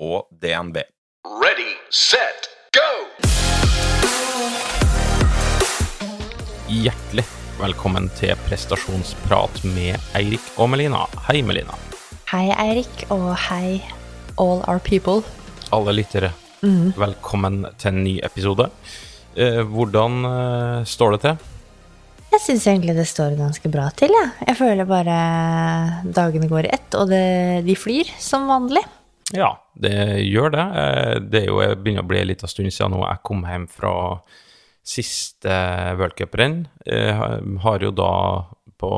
og DNB. Ready, set, go! Hjertelig velkommen til prestasjonsprat med Eirik og Melina. Hei, Melina. Hei, Eirik, og hei, all our people. Alle lyttere, velkommen til en ny episode. Eh, hvordan eh, står det til? Jeg syns egentlig det står ganske bra til, jeg. Jeg føler bare dagene går i ett, og det, de flyr som vanlig. Ja, det gjør det. Eh, Det er jo begynner å bli en liten stund siden nå jeg kom hjem fra siste worldcuprenn. Jeg har jo da på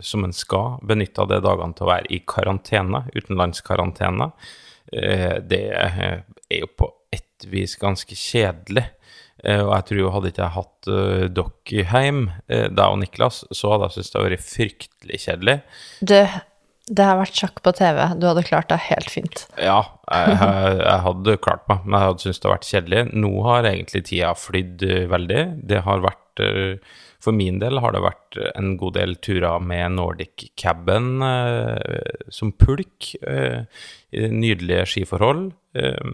som en skal, benytta de dagene til å være i karantene, utenlandskarantene. Eh, Det er jo på ett vis ganske kjedelig. Eh, Og jeg tror jo hadde ikke jeg hatt eh, dere hjemme, eh, deg og Niklas, så hadde jeg syntes det hadde vært fryktelig kjedelig. Du, det har vært sjakk på TV. Du hadde klart det helt fint. Ja, jeg, jeg, hadde klart meg, men jeg hadde syntes det hadde vært kjedelig. Nå har egentlig tida flydd eh, veldig. Det har vært eh, For min del har det vært en god del turer med Nordic Cabin eh, som pulk. eh, nydelige skiforhold. eh,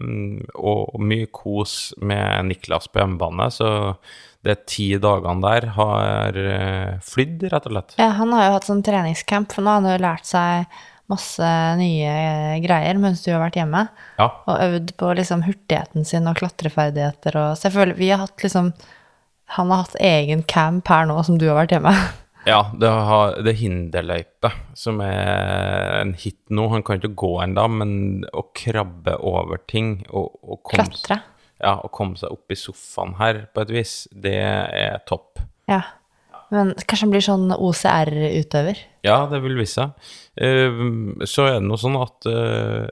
og mye kos med Niklas på hjemmebane. Så de ti dagene der har eh, flydd, rett og slett. Ja, han har jo hatt sånn treningscamp, for nå har han jo lært seg masse nye greier mens du har vært hjemme. Ja. Og øvd på liksom hurtigheten sin og klatreferdigheter og Så jeg føler vi har hatt liksom Han har hatt egen camp her nå som du har vært hjemme. Ja, det, har, det er hinderløype som er en hit nå. Han kan ikke gå ennå, men å krabbe over ting og, og Klatre. Ja, å komme seg opp i sofaen her på et vis, det er topp. Ja. Men kanskje han blir sånn OCR-utøver? Ja, det vil vise seg. Eh, Så er det noe sånn at eh,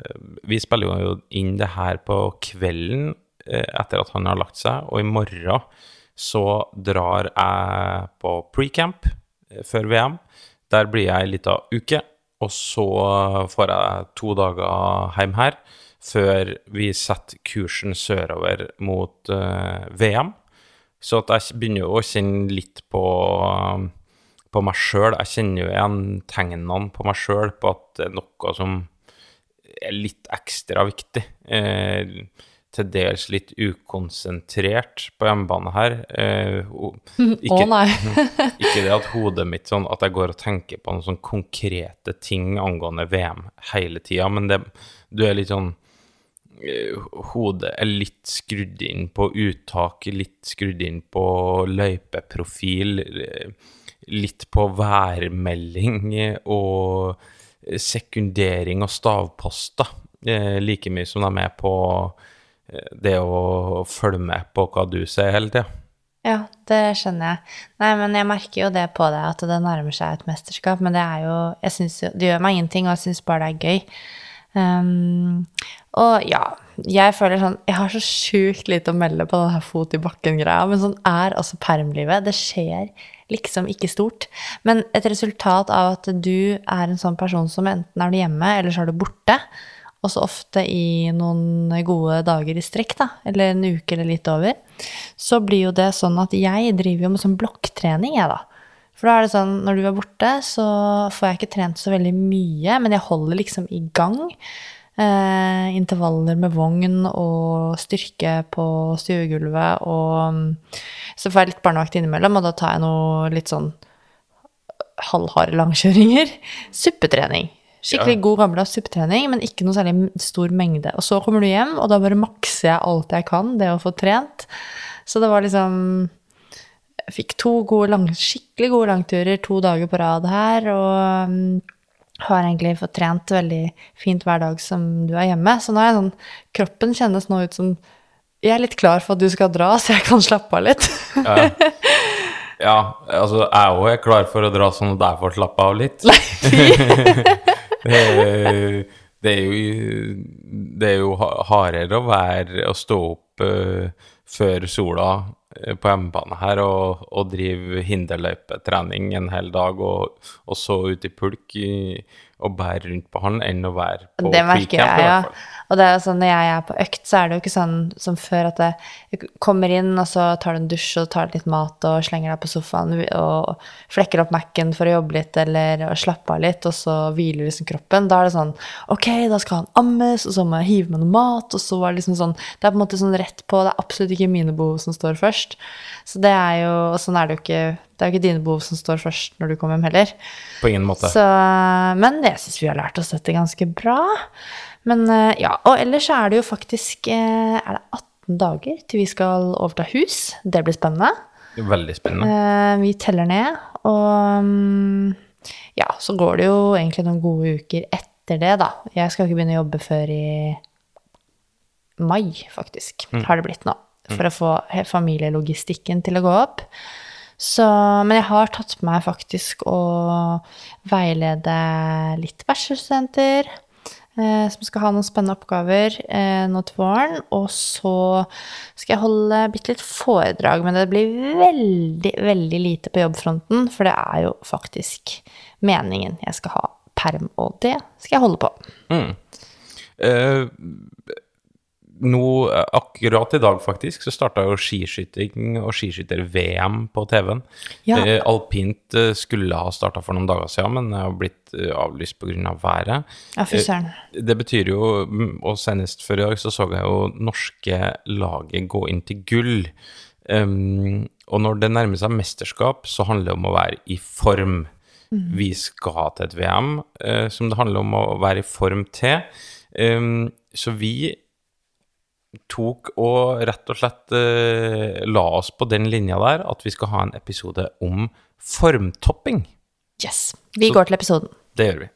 vi spiller jo inn det her på kvelden eh, etter at han har lagt seg, og i morgen så drar jeg på pre-camp før VM. Der blir jeg ei lita uke, og så får jeg to dager hjem her før vi setter kursen sørover mot uh, VM. Så at jeg begynner jo å kjenne litt på, på meg sjøl. Jeg kjenner jo igjen tegnene på meg sjøl på at det er noe som er litt ekstra viktig. Eh, til dels litt ukonsentrert på hjemmebane her. Eh, ikke, Å nei. ikke det at hodet mitt sånn at jeg går og tenker på noen sånn konkrete ting angående VM hele tida, men det, du er litt sånn Hodet er litt skrudd inn på uttak, litt skrudd inn på løypeprofil, eh, litt på værmelding eh, og sekundering og stavposter. eh, Like mye som de er med på eh, det å følge med på hva du ser hele tida. Ja, det skjønner jeg. Nei, men jeg merker jo det på deg, at det nærmer seg et mesterskap. Men det er jo Jeg syns jo Det gjør meg ingenting, og jeg syns bare det er gøy. Um, og ja, jeg føler sånn Jeg har så sjukt lite å melde på den her fot i bakken-greia, men sånn er altså permlivet. Det skjer liksom ikke stort. Men et resultat av at du er en sånn person som enten er du hjemme, eller så er du borte, og så ofte i noen gode dager i strekk, da, eller en uke eller litt over, så blir jo det sånn at jeg driver jo med sånn blokktrening, jeg, da. For da er det sånn, når du er borte, så får jeg ikke trent så veldig mye, men jeg holder liksom i gang. Eh, intervaller med vogn og styrke på stuegulvet, og mm, så får jeg litt barnevakt innimellom, og da tar jeg noe litt sånn halvharde langkjøringer. Suppetrening. Skikkelig Ja. god gammeldags suppetrening, men ikke noe særlig stor mengde. Og så kommer du hjem, og da bare makser jeg alt jeg kan, det å få trent. Så det var liksom Jeg fikk to gode lang, skikkelig gode langturer to dager på rad her, og mm, har egentlig fått trent veldig fint hver dag som du er hjemme. Så nå er jeg sånn Kroppen kjennes nå ut som Jeg er litt klar for at du skal dra, så jeg kan slappe av litt. Ja. ja, altså jeg òg er klar for å dra sånn at jeg får slappe av litt. Nei! Eh, det er jo, det er jo hardere å være å stå opp uh, før sola på hjemmebane her og, og drive hinderløypetrening en hel dag, og, og så ut i pulk i, og bære rundt på han, enn å være på Det merker jeg, ja. Og det er sånn, når jeg er på økt, så er det jo ikke sånn som før at jeg kommer inn, og så tar du en dusj og tar litt mat og slenger deg på sofaen og flekker opp Mac-en for å jobbe litt eller slappe av litt, og så hviler liksom kroppen. Da er det sånn Ok, da skal han ammes, og så må jeg hive med noe mat, og så er det liksom sånn Det er på en måte sånn rett på. Det er absolutt ikke mine behov som står først. Så det er jo Og sånn er det jo ikke Det er jo ikke dine behov som står først når du kommer hjem heller. På ingen måte. Så, men jeg syns vi har lært oss dette ganske bra. Men eh, ja, og ellers er det jo faktisk eh, Er det 18 dager til vi skal overta hus? Det blir spennende. Veldig spennende. Eh, Vi teller ned, og mm, ja, så går det jo egentlig noen gode uker etter det, da. Jeg skal ikke begynne å jobbe før i mai, faktisk, har det blitt nå. For å få familielogistikken til å gå opp. Så, men jeg har tatt på meg faktisk å veilede litt bachelorstudenter. Eh, som skal ha noen spennende oppgaver eh, nå til våren. Og så skal jeg holde bitte litt foredrag, men det blir veldig, veldig lite på jobbfronten. For det er jo faktisk meningen jeg skal ha perm, og det skal jeg holde på. Eh, nå, eh, akkurat i dag faktisk, så starta jo skiskyting og skiskytter-VM på TV-en. Ja. Eh, alpint eh, skulle ha starta for noen dager siden, men har blitt avlyst pga. Av været. Ja, fy søren. Det betyr jo, mm, og senest før i dag, så så jeg jo norske laget gå inn til gull. Um, og når det nærmer seg mesterskap, så handler det om å være i form. Vi skal til et VM eh, som det handler om å være i form til. Um, så vi tok og rett og slett eh, la oss på den linja der at vi skal ha en episode om formtopping. Yes. Vi Så- går til episoden. Det gjør vi.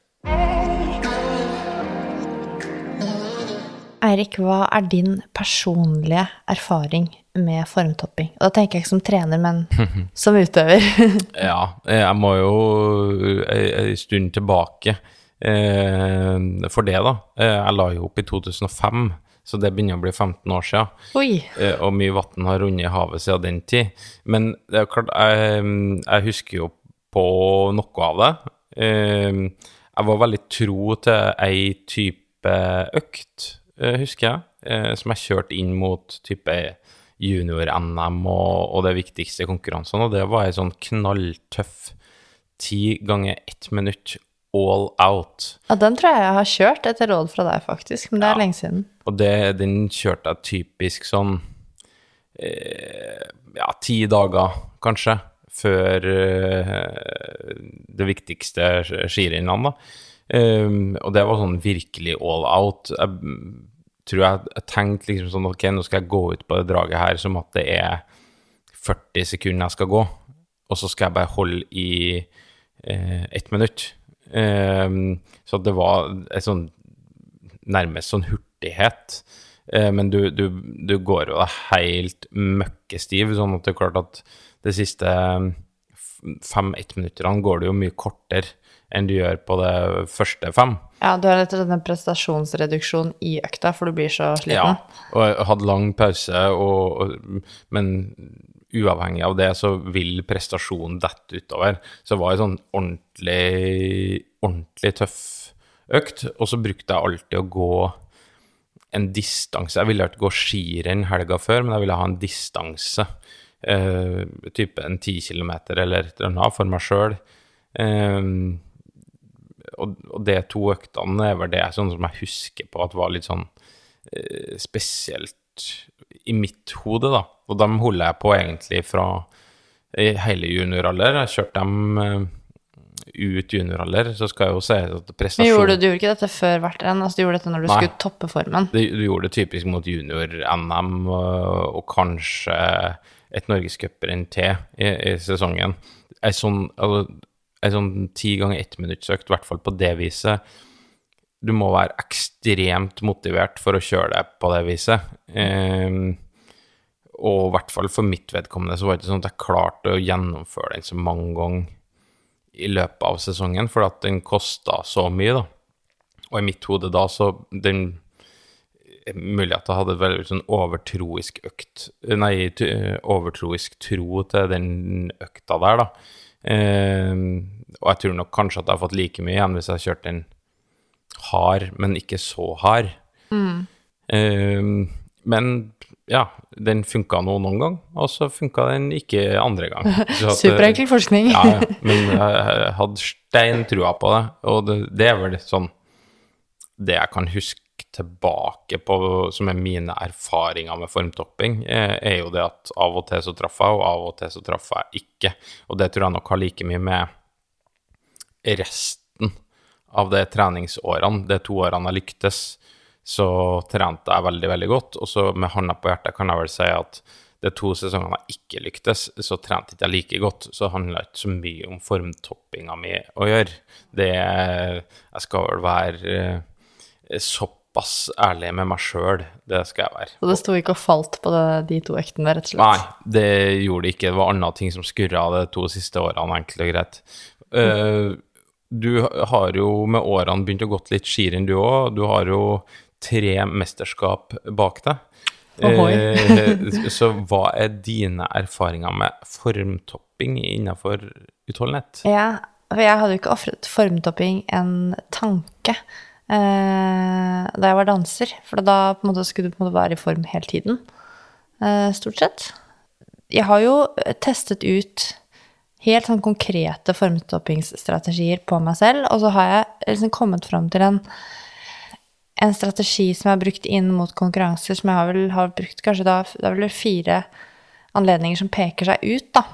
Eirik, hva er din personlige erfaring med formtopping? Og da tenker jeg ikke som trener, men som utøver. Ja, jeg må jo en stund tilbake eh, for det, da. Eh, Jeg la jo opp i 2005, så det begynner å bli 15 år siden. Oi. Eh, Og mye vann har rundet i havet siden den tid. Men det er klart, jeg, jeg husker jo på noe av det. Eh, Jeg var veldig tro til ei type økt, eh, husker jeg, eh, som jeg kjørte inn mot type junior-NM og, og det viktigste konkurransene, og det var ei sånn knalltøff ti ganger ett minutt all out. Ja, den tror jeg jeg har kjørt etter råd fra deg, faktisk. Men det er Ja. lenge siden. Og det, den kjørte jeg typisk sånn eh, ja, ti dager, kanskje, før eh, det viktigste sk- skirennene, da. Um, og det var sånn virkelig all out. Jeg mm, tror jeg, jeg tenkte liksom sånn Ok, nå skal jeg gå ut på det draget her som at det er 40 sekunder jeg skal gå, og så skal jeg bare holde i eh, ett minutt. Um, så det var sånn nærmest sånn hurtighet. Eh, men du, du, du går jo deg helt møkkestiv, sånn at det er klart at de siste fem-ett minuttene går det jo mye kortere enn du gjør på det første fem. Ja, du har rett og slett en prestasjonsreduksjon i økta, for du blir så sliten. Ja, og jeg hadde lang pause, og, og, men uavhengig av det så vil prestasjonen dette utover. Så det var en sånn ordentlig, ordentlig tøff økt, og så brukte jeg alltid å gå en distanse. Jeg ville ikke gå skirenn helga før, men jeg ville ha en distanse. Eh, type en 10 kilometer eller et eller annet for meg sjøl. Eh, og, og de to øktene er vel det sånn som jeg husker på at var litt sånn eh, spesielt i mitt hode, da. Og dem holder jeg på egentlig fra hele junioralder. Jeg kjørte dem eh, ut junioralder, så skal jeg jo si at prestasjon gjorde du, du gjorde ikke dette før hvert renn? Altså, du gjorde dette når du Nei. skulle toppe formen? Du, du gjorde det typisk mot junior-NM og, og kanskje et norgescuprenn til i, i sesongen. Ei sånn, altså, ei sånn ti ganger ett minuttsøkt, i hvert fall på det viset. Du må være ekstremt motivert for å kjøre det på det viset. Um, og i hvert fall for mitt vedkommende så var det ikke sånn at jeg klarte å gjennomføre den så mange ganger i løpet av sesongen, for at den kosta så mye, da. Og i mitt hode da, så den Mulig at jeg hadde veldig sånn overtroisk økt Nei, overtroisk tro til den økta der, da. Um, og jeg tror nok kanskje at jeg har fått like mye igjen hvis jeg har kjørt den hard, men ikke så hard. Eh, men ja, den funka nå noen gang, og så funka den ikke andre gang. Superenkel forskning. ja, ja, men jeg hadde stein trua på det, og det, det er vel sånn Det jeg kan huske tilbake på som er mine erfaringer med formtopping, eh, er jo det at av og til så traff jeg, og av og til så traff jeg ikke. Og det tror jeg nok har like mye med resten av de treningsårene, de to årene jeg lyktes, så trente jeg veldig, veldig godt. Og så med hånda på hjertet kan jeg vel si at de to sesongene jeg ikke lyktes, så trente ikke jeg like godt. Så det handla ikke så mye om formtoppinga mi å gjøre. Det Jeg skal vel være eh, såpass ærlig med meg sjøl, det skal jeg være. Så det sto ikke og falt på det, de to øktene, rett og slett? Nei, det gjorde det ikke. Det var andre ting som skurra de to siste årene, enkelt og greit. Eh, du har jo med årene begynt å gått litt skirenn, du òg. Du har jo tre mesterskap bak deg. Eh, så hva er dine erfaringer med formtopping innenfor utholdenhet? Ja, for jeg hadde jo ikke ofret formtopping en tanke eh, da jeg var danser. For da på en måte, skulle du på en måte være i form hele tiden, eh, stort sett. Jeg har jo testet ut helt sånn konkrete formtoppingsstrategier på meg selv, og så har jeg liksom kommet fram til en, en strategi som jeg har brukt inn mot konkurranser, som jeg har vel har brukt kanskje da Det er vel fire anledninger som peker seg ut, da.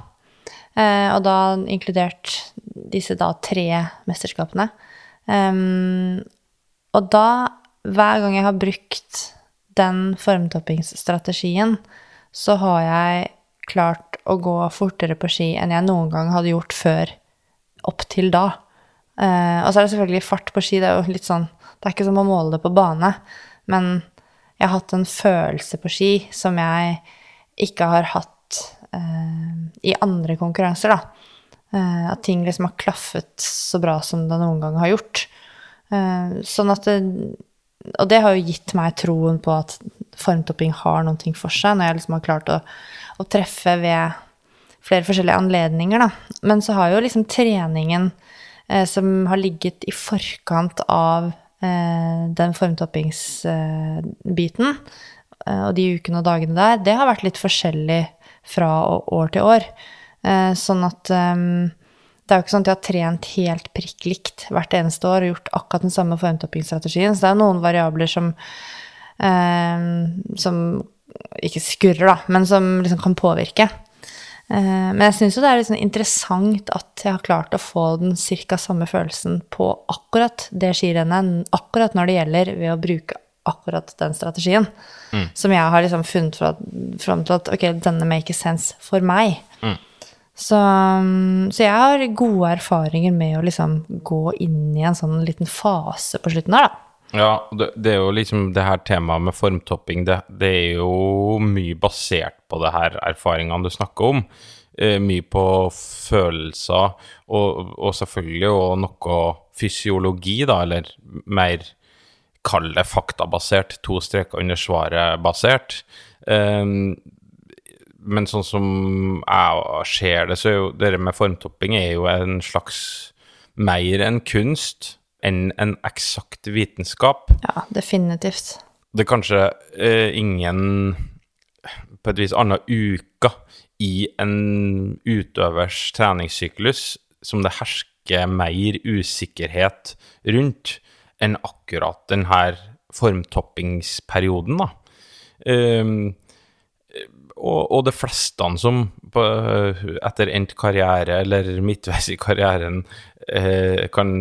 Eh, og da inkludert disse da tre mesterskapene. Um, og da, hver gang jeg har brukt den formtoppingsstrategien, så har jeg klart å gå fortere på ski enn jeg noen gang hadde gjort før opp til da. Eh, og så er det selvfølgelig fart på ski. Det er jo litt sånn Det er ikke som å måle det på bane, men jeg har hatt en følelse på ski som jeg ikke har hatt eh, i andre konkurranser, da. Eh, at ting liksom har klaffet så bra som det noen gang har gjort. Sånn at det, Og det har jo gitt meg troen på at formtopping har noe for seg, når jeg liksom har klart å, å treffe ved flere forskjellige anledninger, da. Men så har jo liksom treningen eh, som har ligget i forkant av eh, den formtoppingsbiten, eh, og de ukene og dagene der, det har vært litt forskjellig fra år til år. Eh, sånn at eh, det er jo ikke sånn at jeg har trent helt prikk likt hvert eneste år og gjort akkurat den samme formtoppingsstrategien. Så det er noen variabler som, som ikke skurrer, da, men som liksom kan påvirke. Eh, Men jeg syns jo det er litt sånn interessant at jeg har klart å få den cirka samme følelsen på akkurat det skirennet, akkurat når det gjelder, ved å bruke akkurat den strategien. Som jeg har liksom funnet fram til at ok, denne makes sense for meg. Så, um, så jeg har gode erfaringer med å liksom gå inn i en sånn liten fase på slutten her, da. Ja, det, det er jo liksom det her temaet med formtopping, det, det er jo mye basert på det her erfaringene du snakker om. Eh, mye på følelser, og, og selvfølgelig jo noe fysiologi, da, eller mer kall det faktabasert, to streker under svaret-basert. Eh, men sånn som jeg ser det, så er jo det med formtopping er jo en slags mer enn kunst enn en eksakt vitenskap. Ja, definitivt. Det er kanskje eh, ingen på et vis annen uke i en utøvers treningssyklus som det hersker mer usikkerhet rundt enn akkurat denne formtoppingsperioden, da. Ehm, og, og de fleste som på, etter endt karriere eller midtveis i karrieren eh, kan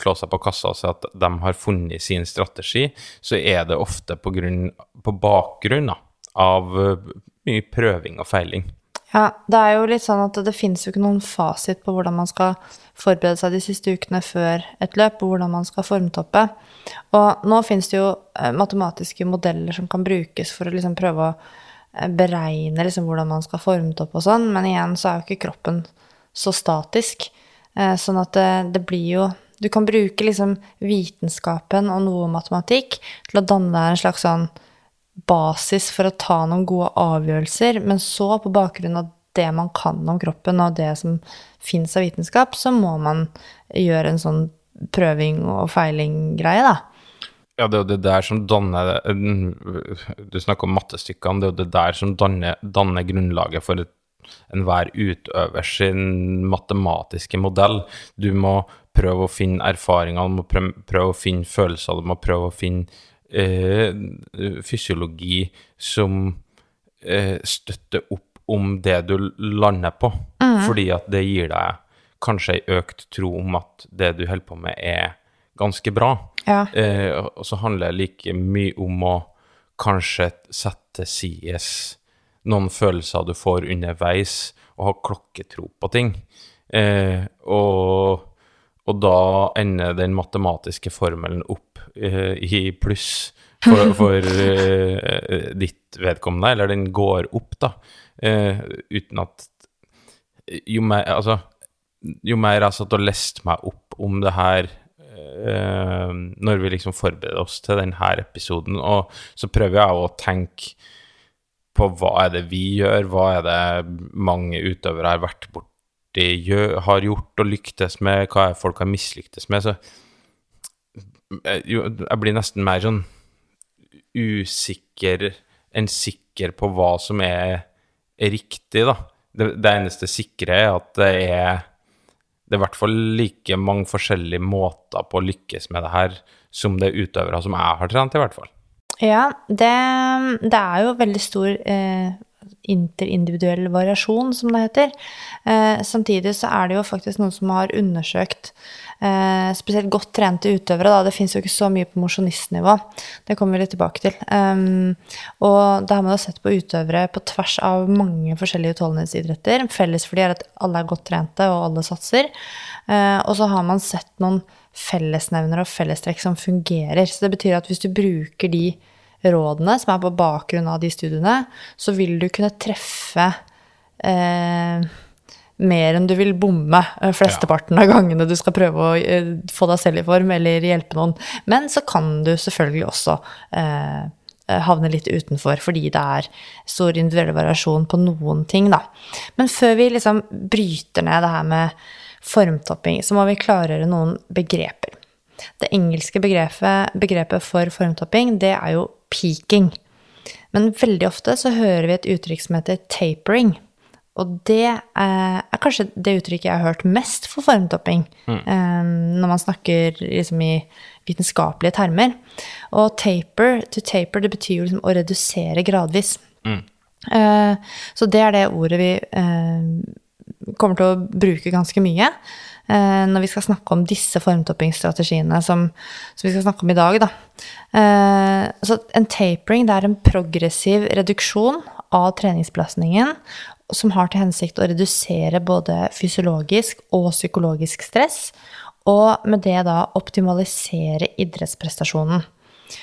slå seg på kassa og si at de har funnet sin strategi, så er det ofte på, grunn, på bakgrunn da, av eh, mye prøving og feiling. Ja, det er jo litt sånn at det finnes jo ikke noen fasit på hvordan man skal forberede seg de siste ukene før et løp, og hvordan man skal formtoppe. Og nå finnes det jo eh, matematiske modeller som kan brukes for å liksom prøve å beregne liksom hvordan man skal formtoppe og sånn, men igjen så er jo ikke kroppen så statisk. Eh, Sånn at det, det blir jo Du kan bruke liksom vitenskapen og noe matematikk til å danne deg en slags sånn basis for å ta noen gode avgjørelser, men så, på bakgrunn av det man kan om kroppen og det som fins av vitenskap, så må man gjøre en sånn prøving og feiling-greie, da. Ja, det er jo det der som danner Du snakker om mattestykkene. Det er jo det der som danner, danner grunnlaget for enhver utøver sin matematiske modell. Du må prøve å finne erfaringer, du må prøve, å finne følelser, du må prøve å finne eh, fysiologi som eh, støtter opp om det du lander på. Fordi at det gir deg kanskje ei økt tro om at det du holder på med, er ganske bra. Ja. Eh, og så handler det like mye om å kanskje sette sies noen følelser du får underveis, og ha klokketro på ting. Eh, og, og da ender den matematiske formelen opp eh, i pluss for, for eh, ditt vedkommende, eller den går opp, da, eh, uten at jo mer, altså, jo mer jeg satt og leste meg opp om det her når vi liksom forbereder oss til denne episoden, og så prøver jeg å tenke på hva er det vi gjør, hva er det mange utøvere har vært borti, har gjort og lyktes med, hva er folk har mislyktes med, så eh, jeg blir nesten mer sånn usikker enn sikker på hva som er riktig, da. Det, det eneste sikre er at det er det er i hvert fall like mange forskjellige måter på å lykkes med det her som det er utøvere som jeg har trent, i hvert fall. Ja, det, det er jo veldig stor eh, interindividuell variasjon, som det heter. Eh, samtidig så er det jo faktisk noen som har undersøkt eh, spesielt godt trente utøvere. Da. Det fins jo ikke så mye på mosjonistnivå. Det kommer vi litt tilbake til. Um, og da har man jo sett på utøvere på tvers av mange forskjellige utholdenhetsidretter. Felles for de er at alle er godt trente, og alle satser. Eh, og så har man sett noen fellesnevnere og fellestrekk som fungerer. Så det betyr at hvis du bruker de rådene som er på bakgrunn av de studiene, så vil du kunne treffe eh, mer enn du vil bomme eh, flesteparten av gangene du skal prøve å eh, få deg selv i form eller hjelpe noen. Men så kan du selvfølgelig også eh, havne litt utenfor fordi det er stor individuell variasjon på noen ting, da. Men før vi liksom bryter ned det her med formtopping, så må vi klargjøre noen begreper. Det engelske begrepet, begrepet for formtopping, det er jo peaking. Men veldig ofte så hører vi et uttrykk som heter tapering. Og det er, er kanskje det uttrykket jeg har hørt mest for formtopping, mm. når man snakker liksom i vitenskapelige termer. Og taper, to taper, det betyr jo liksom å redusere gradvis. Mm. så det er det ordet vi eh, kommer til å bruke ganske mye eh, når vi skal snakke om disse formtoppingsstrategiene som, som vi skal snakke om i dag. Da. Eh, så en tapering det er en progressiv reduksjon av treningsbelastningen som har til hensikt å redusere både fysiologisk og psykologisk stress, og med det da optimalisere idrettsprestasjonen.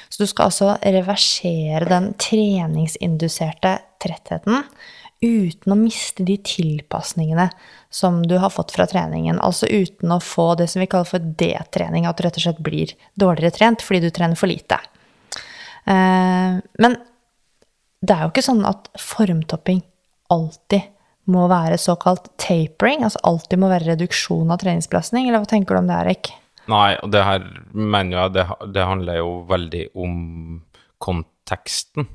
Så du skal altså reversere den treningsinduserte trettheten uten å miste de tilpasningene som du har fått fra treningen. Altså uten å få det som vi kaller for D-trening, at du rett og slett blir dårligere trent fordi du trener for lite. Eh, Men det er jo ikke sånn at formtopping alltid må være såkalt tapering, altså alltid må være reduksjon av treningsbelastning, eller hva tenker du om det, Erik? Nei, og det her mener jeg det, det handler jo veldig om konteksten.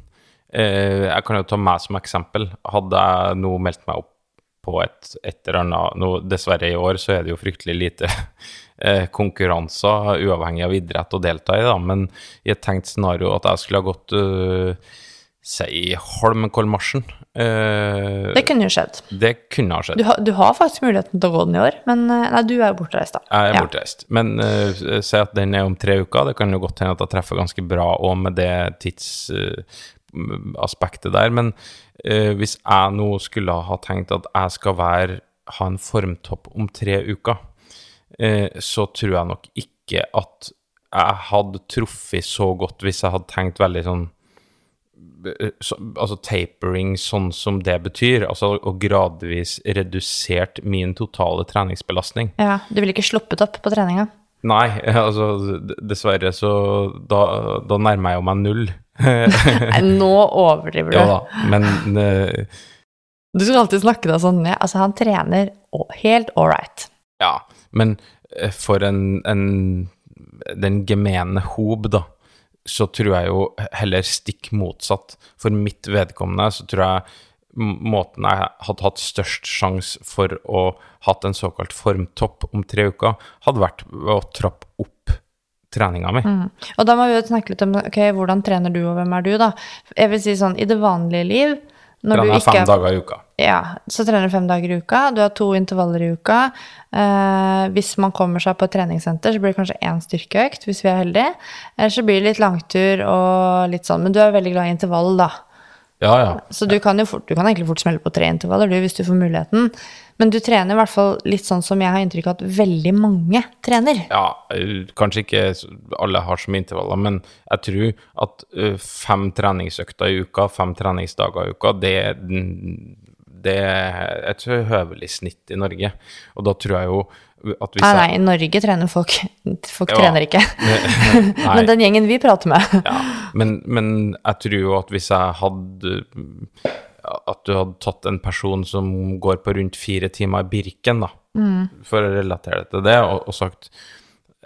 Eh, jeg kan jo ta meg som eksempel. Hadde jeg nå meldt meg opp på et, et eller annet nå, Dessverre i år så er det jo fryktelig lite eh, konkurranser, uavhengig av idrett, å delta i, da. Men i et tenkt scenario at jeg skulle ha gått uh, si Holmenkollmarsjen uh, Det kunne jo skjedd. Det kunne ha skjedd. Du har, du har faktisk muligheten til å gå den i år, men nei, du er jo bortreist, da. Jeg er Ja. bortreist. Men uh, si at den er om tre uker. Det kan jo godt hende at jeg treffer ganske bra òg med det tidsaspektet der. Men eh, hvis jeg nå skulle ha tenkt at jeg skal være, ha en formtopp om tre uker, eh, så tror jeg nok ikke at jeg hadde truffet så godt hvis jeg hadde tenkt veldig sånn eh, så, altså tapering sånn som det betyr, altså og gradvis redusert min totale treningsbelastning. Ja, du ville ikke sluppet opp på treninga? Nei, altså dessverre så da, da nærmer jeg jo meg null. Nei, nå overdriver du. ja da, men uh, Du skal alltid snakke deg sånn ned. Altså, han trener helt all right. Ja, men eh, for en, en den gemene hob, da, så tror jeg jo heller stikk motsatt. For mitt vedkommende så tror jeg måten jeg hadde hatt størst sjanse for å hatt en såkalt formtopp om tre uker, hadde vært å trappe opp treninga mi. Mm. Og da må vi jo snakke litt om ok, hvordan trener du, og hvem er du, da? Jeg vil si sånn, i det vanlige liv når du Trener ikke fem er dager i uka. Ja, så trener du fem dager i uka. Du har to intervaller i uka. Eh, hvis man kommer seg på et treningssenter, så blir det kanskje én styrkeøkt, hvis vi er heldige. Eller så blir det litt langtur og litt sånn. Men du er veldig glad i intervall, da. Ja, ja. Så du kan jo fort, du kan egentlig fort smelle på tre intervaller, du, hvis du får muligheten. Men du trener i hvert fall litt sånn som jeg har inntrykk av at veldig mange trener. Ja, kanskje ikke alle har så mye intervaller, men jeg tror at fem treningsøkter i uka, fem treningsdager i uka, det, det er et høvelig snitt i Norge. Og da tror jeg jo at hvis Nei, nei, i Norge trener folk Folk Ja. trener ikke. Men den gjengen vi prater med. Ja, men, men jeg tror jo at hvis jeg hadde At du hadde tatt en person som går på rundt fire timer i Birken, da, for å relatere det til det, og, og sagt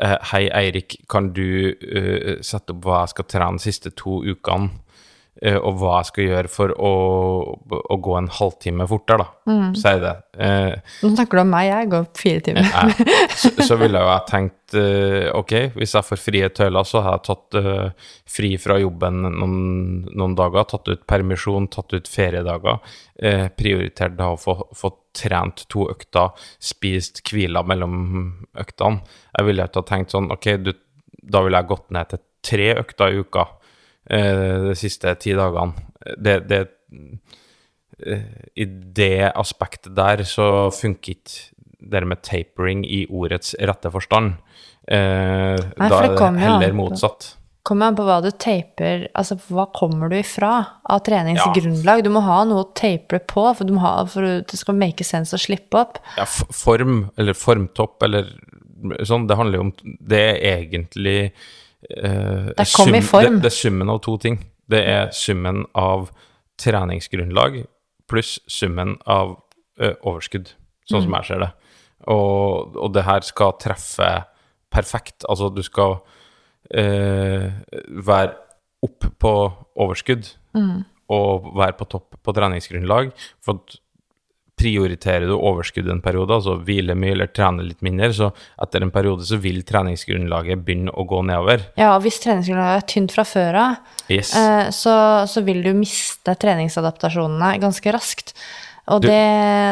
eh, Hei, Eirik, kan du uh, sette opp hva jeg skal trene de siste to ukene, og hva jeg skal gjøre for å, å gå en halvtime fortere, da, sier det. Eh, Nå snakker du om meg, jeg går fire timer. Nei, så, så ville jeg tenkt eh, ok, hvis jeg får frie tøyler, så har jeg tatt eh, fri fra jobben noen, noen dager, tatt ut permisjon, tatt ut feriedager, uh, prioritert da å få, få trent to økter, spist hvila mellom øktene. Jeg ville ikke ha tenkt sånn, ok, du, da ville jeg gått ned til tre økter i uka eh, de siste ti dagene. Det, det eh, i det aspektet der så funker ikke det med tapering i ordets rette forstand. Eh, Nei, da er det heller motsatt. Kommer an på hva du taper Altså, hva kommer du ifra av treningsgrunnlag? Du må ha noe å tape på, for, du må ha, for det skal make sense å slippe opp. Ja, form, eller formtopp, eller sånn, det handler jo om Det er egentlig eh, Det kom i form. Det, det er summen av to ting. Det er summen av treningsgrunnlag pluss summen av eh, overskudd, sånn Mm. som jeg ser det. Og, og det her skal treffe perfekt. Altså, du skal eh, være opp på overskudd Mm. og være på topp på treningsgrunnlag. For at prioriterer du overskudd en periode, altså hvile mye eller trene litt mindre, så etter en periode så vil treningsgrunnlaget begynne å gå nedover. Ja, og hvis treningsgrunnlaget er tynt fra før av, Yes. eh, så, så vil du miste treningsadaptasjonene ganske raskt. Og det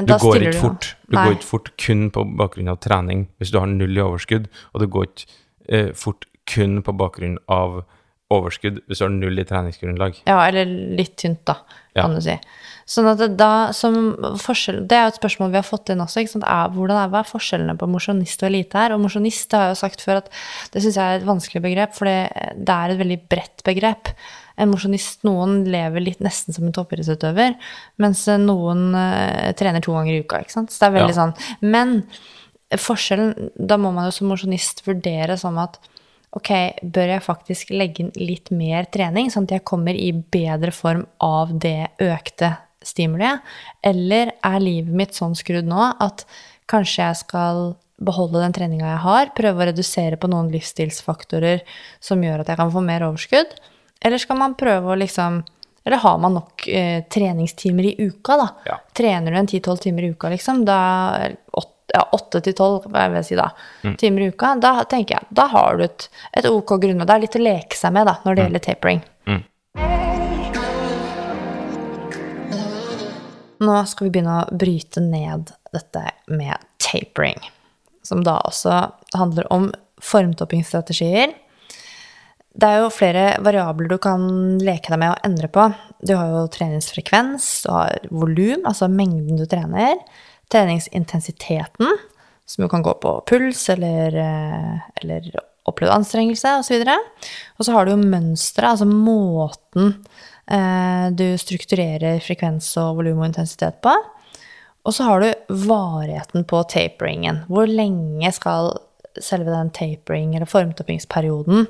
Du Da går stiller du fort. Du Nei. går ikke fort kun på bakgrunn av trening hvis du har null i overskudd, og du går ikke eh, fort kun på bakgrunn av overskudd hvis du har null i treningsgrunnlag. Ja, eller litt tynt, da, kan Ja. du si. Sånn at det, da, som forskjell, det er jo et spørsmål vi har fått inn også. Er, hvordan er, hva er forskjellene på mosjonist og elite her? Og mosjonist har jeg jo sagt før at det syns jeg er et vanskelig begrep, for det, det er et veldig bredt begrep. En mosjonist, noen lever litt nesten som en toppidrettsutøver, mens noen uh, trener to ganger i uka. ikke sant? Så det er veldig Ja. sånn. Men forskjellen, da må man jo som mosjonist vurdere som at ok, bør jeg faktisk legge inn litt mer trening, sånn at jeg kommer i bedre form av det økte stimuliet? Eller er livet mitt sånn skrudd nå at kanskje jeg skal beholde den treninga jeg har, prøve å redusere på noen livsstilsfaktorer som gjør at jeg kan få mer overskudd? Eller skal man prøve å liksom Eller har man nok eh, treningstimer i uka, da? Ja. Trener du en 10-12 timer i uka, liksom, da åt- ja, 8 til 12, hva vil si da, timer i uka, da tenker jeg, da har du et, et ok grunnlag. Det er litt å leke seg med, da, når det gjelder tapering. Nå skal vi begynne å bryte ned dette med tapering, som da også handler om formtoppingsstrategier. Det er jo flere variabler du kan leke deg med og endre på. Du har jo treningsfrekvens, du har volum, altså mengden du trener, treningsintensiteten, som jo kan gå på puls eller, eh, eller opplevd anstrengelse osv. Og så har du jo mønsteret, altså måten eh, du strukturerer frekvens og volum og intensitet på. Og så har du varigheten på taperingen. Hvor lenge skal selve den tapering, eller formtoppingsperioden,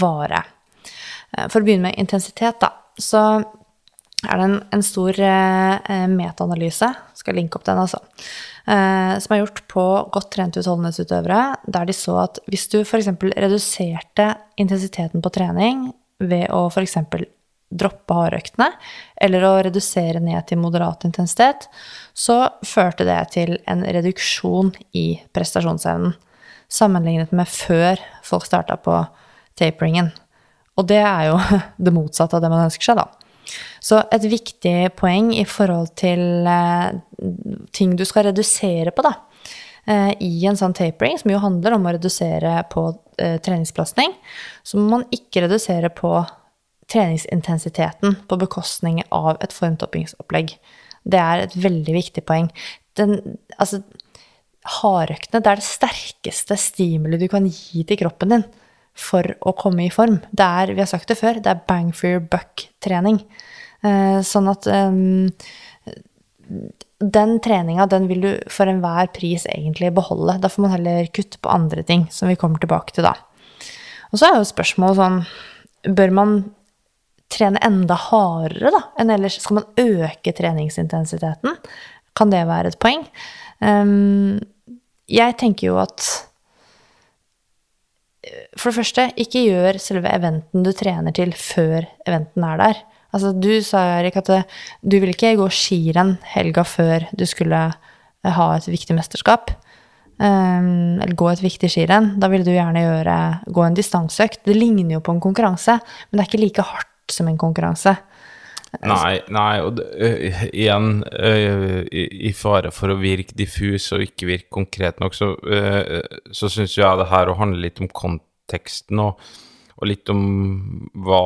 vare. Eh, For å begynne med intensitet, da, så er det en, en stor eh, metaanalyse, skal linke opp den, altså, eh, som er gjort på godt trente utholdenhetsutøvere, der de så at hvis du f.eks. reduserte intensiteten på trening ved å f.eks. droppe hardøktene, eller å redusere ned til moderat intensitet, så førte det til en reduksjon i prestasjonsevnen, sammenlignet med før folk starta på taperingen. Og det er jo det motsatte av det man ønsker seg, da. Så et viktig poeng i forhold til eh, ting du skal redusere på, da, eh, i en sånn tapering, som jo handler om å redusere på eh, treningsbelastning, så må man ikke redusere på treningsintensiteten på bekostning av et formtoppingsopplegg. Det er et veldig viktig poeng. Den, altså, hardøktene, det er det sterkeste stimuli du kan gi til kroppen din for å komme i form. Det er, vi har sagt det før, det er bang for your buck-trening. Eh, sånn at um, den treninga, den vil du for enhver pris egentlig beholde. Da får man heller kutte på andre ting, som vi kommer tilbake til da. Og så er jo spørsmålet sånn Bør man trene enda hardere da, enn ellers? Skal man øke treningsintensiteten? Kan det være et poeng? Um, jeg tenker jo at For det første, ikke gjør selve eventen du trener til, før eventen er der. Altså, du sa, Erik, at du ville ikke gå skirenn helga før du skulle ha et viktig mesterskap. Um, eller gå et viktig skirenn. Da ville du gjerne gjøre, gå en distanseøkt. Det ligner jo på en konkurranse, men det er ikke like hardt som en konkurranse. Nei, nei, og øh, igjen, uh, i, i fare for å virke diffus og ikke virke konkret nok, så, uh, så syns jeg det her å handle litt om konteksten og, og litt om hva,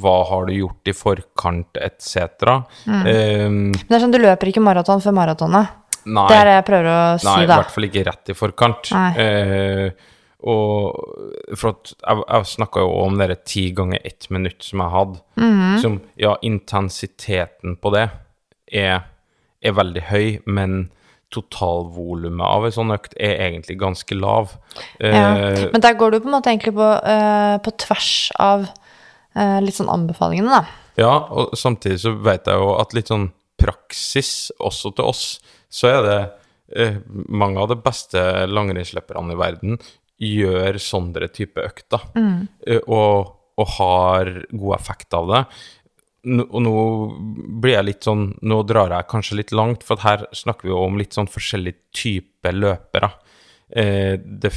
hva har du gjort i forkant, etc. Men det er sånn, du løper ikke maraton før maratonet. nei, Det er det jeg prøver å si, nei, i hvert fall ikke rett i forkant. Nei. Eh, og for at jeg, jeg snakka jo om det ti ganger ett minutt som jeg hadde. Mhm. Som, ja, intensiteten på det er, er veldig høy, men totalvolumet av en sånn økt er egentlig ganske lav. Ja. Uh, Men der går du på en måte egentlig på, uh, på tvers av uh, litt sånn anbefalingene, da. Ja, og samtidig så vet jeg jo at litt sånn praksis, også til oss, så er det mange av de beste langrennsløperne i verden gjør sånne type økter, mm. og, og har god effekt av det. Nå- Og nå blir jeg litt sånn Nå drar jeg kanskje litt langt, for her snakker vi jo om litt sånn forskjellige typer løpere. Eh, det,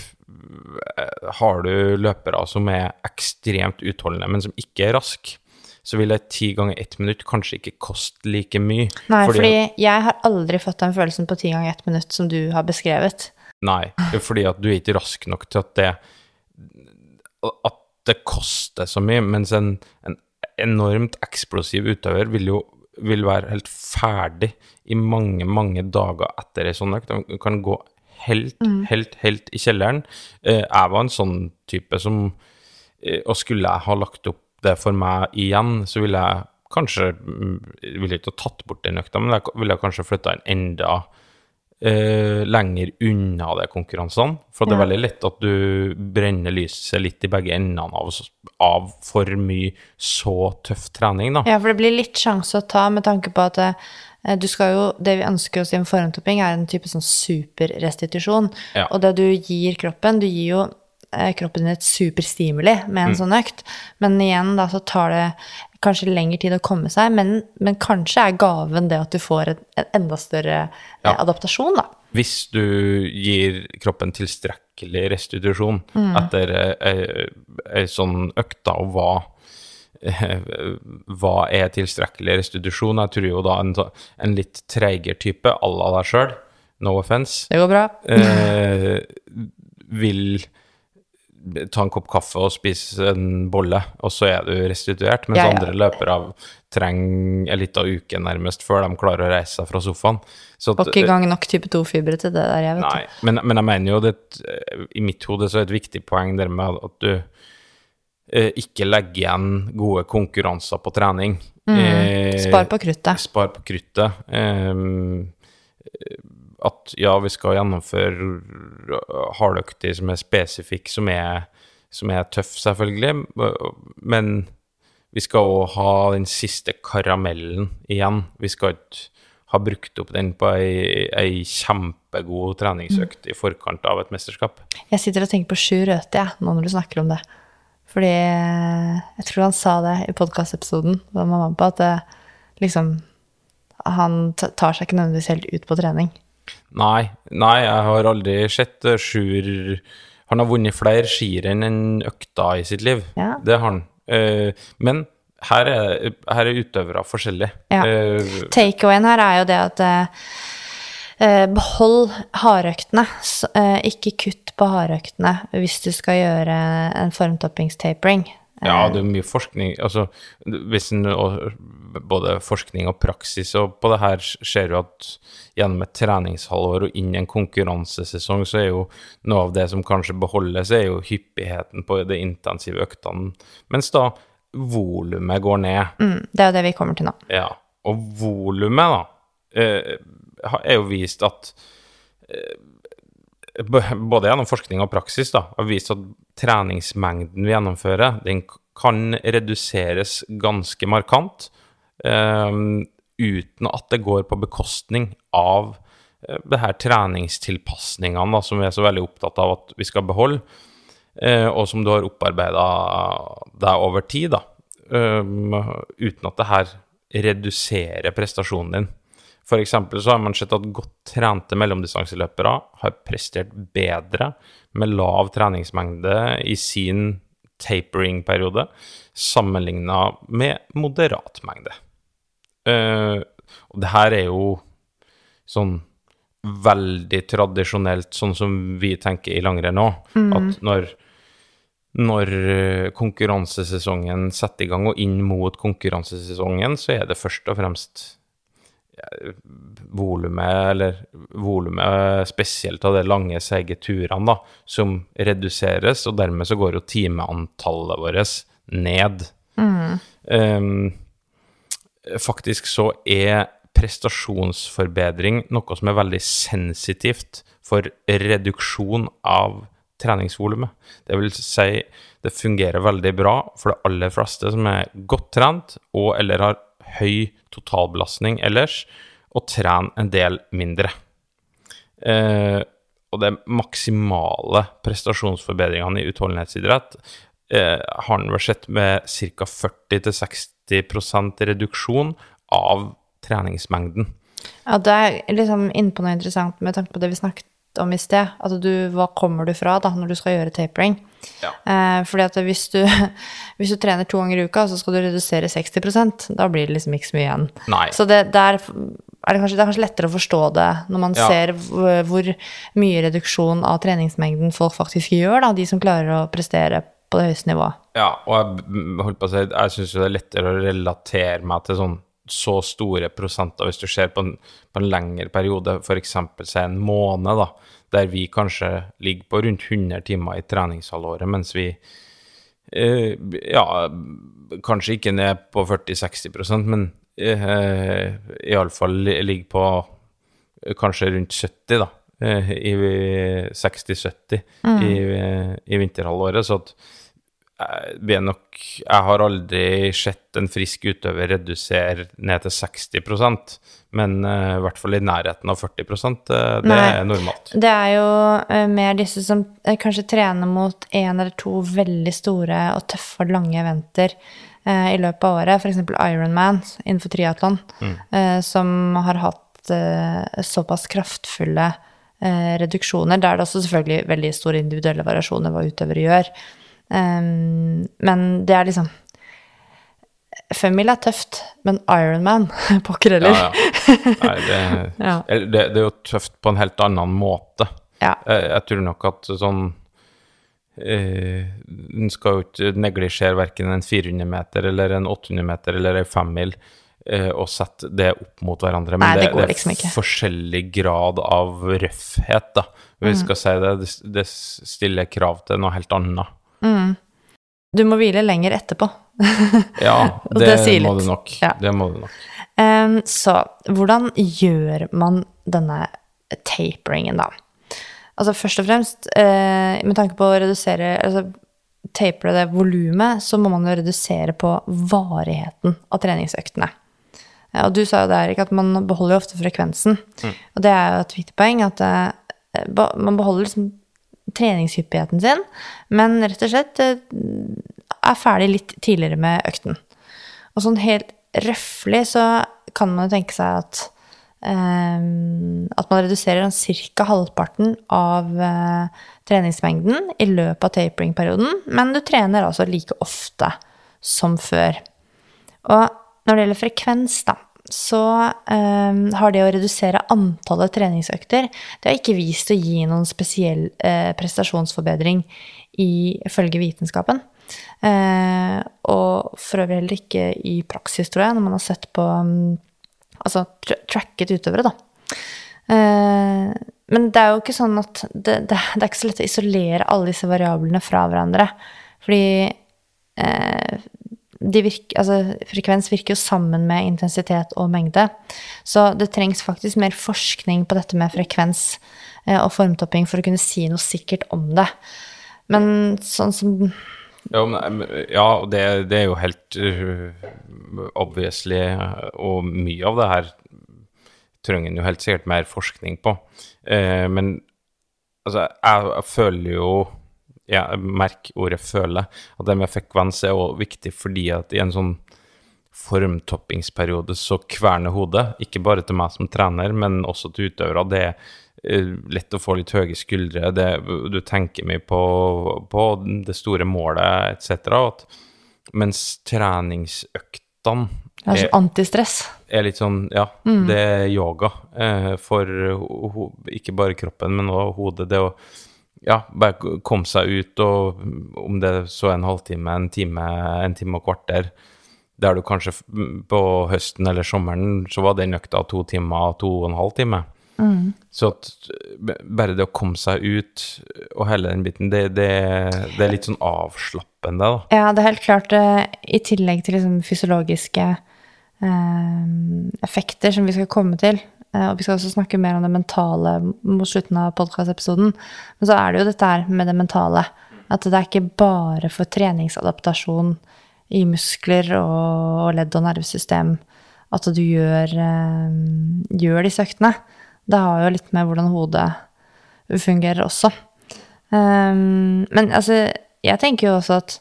eh, har du løpere som er ekstremt utholdende, men som ikke er raske, så vil et ti ganger ett minutt kanskje ikke koste like mye. Nei, fordi, jeg har aldri fått den følelsen på ti ganger ett minutt som du har beskrevet. Nei, fordi at du er ikke rask nok til at det At det koster så mye, mens en, en enormt eksplosiv utøver vil jo vil være helt ferdig i mange, mange dager etter ei sånn økt. De kan gå helt, helt, helt i kjelleren. Eh, Jeg var en sånn type som eh, Og skulle jeg ha lagt opp det for meg igjen, så ville jeg kanskje mm, Ville ikke ha tatt bort den økta, men jeg ville kanskje flytta den enda eh, lenger unna de konkurransene. For det er veldig lett at du brenner lyset litt i begge endene av, av for mye så tøff trening, da. Ja, for det blir litt sjanse å ta med tanke på at eh, du skal jo, det vi ønsker oss i en formtopping, er en type sånn superrestitusjon. Ja. Og det du gir kroppen, du gir jo eh, kroppen din et superstimuli med en sånn økt. Men igjen, da, så tar det kanskje lengre tid å komme seg, men, men kanskje er gaven det at du får en, en enda større eh, Ja. adaptasjon, da. Hvis du gir kroppen tilstrekkelig restitusjon etter ei sånn økt, da, og hva eh, hva er tilstrekkelig restitusjon? Jeg tror jo da en, en litt treigere type à la deg sjøl, no offence Det går bra. eh, vil ta en kopp kaffe og spise en bolle, og så er du restituert. Mens Ja, ja. andre løpere trenger en liten uke nærmest før de klarer å reise seg fra sofaen. Så at- ikke engang gang nok type 2-fibre til det der, jeg, vet Nei, men, men jeg mener jo det I mitt hode så er det et viktig poeng der med at du eh, ikke legger igjen gode konkurranser på trening. Eh. Mm. Spar på kruttet. Spar på kruttet. Ehm, at ja, vi skal gjennomføre hardøkter som er spesifikke, som som er tøff, selvfølgelig, men vi skal òg ha den siste karamellen igjen. Vi skal ikke ha brukt opp den på ei, ei kjempegod treningsøkt i forkant av et mesterskap. Jeg sitter og tenker på Sjur Røthe, jeg, nå når du snakker om det. Fordi jeg tror han sa det i podkastepisoden var med på, at det, liksom Han tar seg ikke nødvendigvis helt ut på trening. Nei, nei, jeg har aldri sett eh, Sjur Han har vunnet flere skirenn enn økta i sitt liv. Ja. Det har han. Eh, men her er, her er utøvere forskjellige. Ja. Eh, Takeawayen her er jo det at eh, behold hardøktene. eh, ikke kutt på hardøktene hvis du skal gjøre en formtoppingstapering. Ja, det er mye forskning altså, hvis en, Både forskning og praksis og på det her ser jo at gjennom et treningshalvår og inn i en konkurransesesong, så er jo noe av det som kanskje beholdes, er jo hyppigheten på de intensive øktene. Mens da volumet går ned. Mm, det er jo det vi kommer til nå. Ja. Og volumet, da, eh, er jo vist at eh, både gjennom forskning og praksis da, har vist at treningsmengden vi gjennomfører, den kan reduseres ganske markant, eh, uten at det går på bekostning av eh, det her treningstilpasningene som vi er så veldig opptatt av at vi skal beholde, eh, og som du har opparbeida deg over tid, da, um, uten at det her reduserer prestasjonen din. For eksempel så har man sett at godt trente mellomdistanseløpere har prestert bedre med lav treningsmengde i sin tapering-periode, sammenligna med moderat mengde. Uh, og det her er jo sånn veldig tradisjonelt, sånn som vi tenker i langrenn nå. At når, når eh, konkurransesesongen setter i gang, og inn mot konkurransesesongen, så er det først og fremst volumet, eller volumet spesielt av de lange, seige turene, da, som reduseres, og dermed så går jo timeantallet vårt ned. Um, faktisk så er prestasjonsforbedring noe som er veldig sensitivt for reduksjon av treningsvolumet. Det vil si, det fungerer veldig bra for de aller fleste som er godt trent og eller har høy totalbelastning ellers, og tren en del mindre. Eh, og de maksimale prestasjonsforbedringene i utholdenhetsidrett eh, har en vel sett med ca. 40-60% reduksjon av treningsmengden. Ja, det er liksom inne på noe interessant med tanke på det vi snakket om i sted. At du, hva kommer du fra da, når du skal gjøre tapering? Ja. Eh, fordi at hvis du, hvis du trener to ganger i uka, så skal du redusere 60% da blir det liksom ikke så mye igjen. Nei. Så det, der er det, kanskje, det er kanskje lettere å forstå det når man Ja. ser hvor, mye reduksjon av treningsmengden folk faktisk gjør, da, de som klarer å prestere på det høyeste nivået. Ja, og jeg b- holdt på å si, jeg syns det er lettere å relatere meg til sånn så store prosenter hvis du ser på en, på en lengre periode, f.eks. en måned, da, der vi kanskje ligger på rundt 100 timer i treningshalvåret, mens vi eh, ja, kanskje ikke ned på 40-60% men eh, iallfall ligger på kanskje rundt 70, da. eh, I 60-70 i, i vinterhalvåret. Så at eh, er nok Jeg har aldri sett en frisk utøver redusere ned til 60% men uh, i hvert fall i nærheten av 40 uh, det Nei. er normalt. Det er jo uh, mer disse som eh, kanskje trener mot én eller to veldig store og tøffe og lange eventer eh, i løpet av året, f.eks. Ironman innenfor triatlon, eh, som har hatt eh, såpass kraftfulle eh, reduksjoner. Der er det også selvfølgelig veldig store individuelle variasjoner hva utøvere gjør. Um, men det er liksom Femmil er tøft, men Ironman pokker heller. Ja, ja. Nei, det, Ja. det, det er jo tøft på en helt annen måte. Jeg, jeg tror nok at sånn eh, En skal jo ikke neglisjere verken en 400 meter eller en 800 meter eller en femmil eh, og sette det opp mot hverandre. Men Nei, det går det, liksom er ikke. forskjellig grad av røffhet, da. Vi Mm. skal si. Det, det stiller krav til noe helt annet. Du må hvile lenger etterpå. Ja, det, det må du nok. Ja. Det må du nok. Um, så hvordan gjør man denne taperingen, da. Altså først og fremst, uh, med tanke på å redusere altså tapere det volumet, så må man jo redusere på varigheten av treningsøktene. Uh, Og du sa jo det, Erik, at man beholder jo ofte frekvensen. Og det er jo et viktig poeng, at uh, man beholder liksom treningshyppigheten sin, men rett og slett eh, er ferdig litt tidligere med økten. Og sånn helt røffelig så kan man jo tenke seg at Um, at man reduserer sånn ca. halvparten av uh, treningsmengden i løpet av taperingperioden, men du trener altså like ofte som før. Og når det gjelder frekvens, da, så eh, har det å redusere antallet treningsøkter det har ikke vist å gi noen spesiell eh, prestasjonsforbedring ifølge vitenskapen. Eh, og for øvrig heller ikke i praksis, tror jeg, når man har sett på mm, altså tra tracket utøvere, da. Eh, men det er jo ikke sånn at det, det, det er ikke så lett å isolere alle disse variablene fra hverandre. Fordi virker, altså, frekvens virker jo sammen med intensitet og mengde. Så det trengs faktisk mer forskning på dette med frekvens eh, og formtopping for å kunne si noe sikkert om det. Men sånn som Ja, men, ja det, det er jo helt uh, obviously, uh, og mye av det her trenger en jo helt sikkert mer forskning på. Eh, men altså, jeg, jeg føler jo Jeg merker ordet 'føle', at det med frekvens er også viktig fordi at i en sånn formtoppingsperiode så kverner hodet, ikke bare til meg som trener, men også til utøvere. Det er eh, lett å få litt høye skuldre, det, du tenker mye på, på det store målet etc. Mens treningsøktene det er sånn antistress. er litt sånn Ja, det er yoga eh, for ho, ho, ikke bare kroppen, men også hodet. Det å ja, bare kom seg ut, og om det så en halvtime, en time, en time og kvarter Der du kanskje på høsten eller sommeren så var den økta to timer, to og en halv time. Så at bare det å komme seg ut og hele den biten, det, det, det er litt sånn avslappende, da. Ja, det er helt klart, eh, i tillegg til liksom fysiologiske eh, effekter som vi skal komme til, og vi skal også snakke mer om det mentale mot slutten av podkastepisoden, men så er det jo dette her med det mentale. At det er ikke bare for treningsadaptasjon i muskler og, ledd og nervesystem at du gjør, eh, gjør disse øktene. Det har jo litt med hvordan hodet fungerer også. Um, men altså, jeg tenker jo også at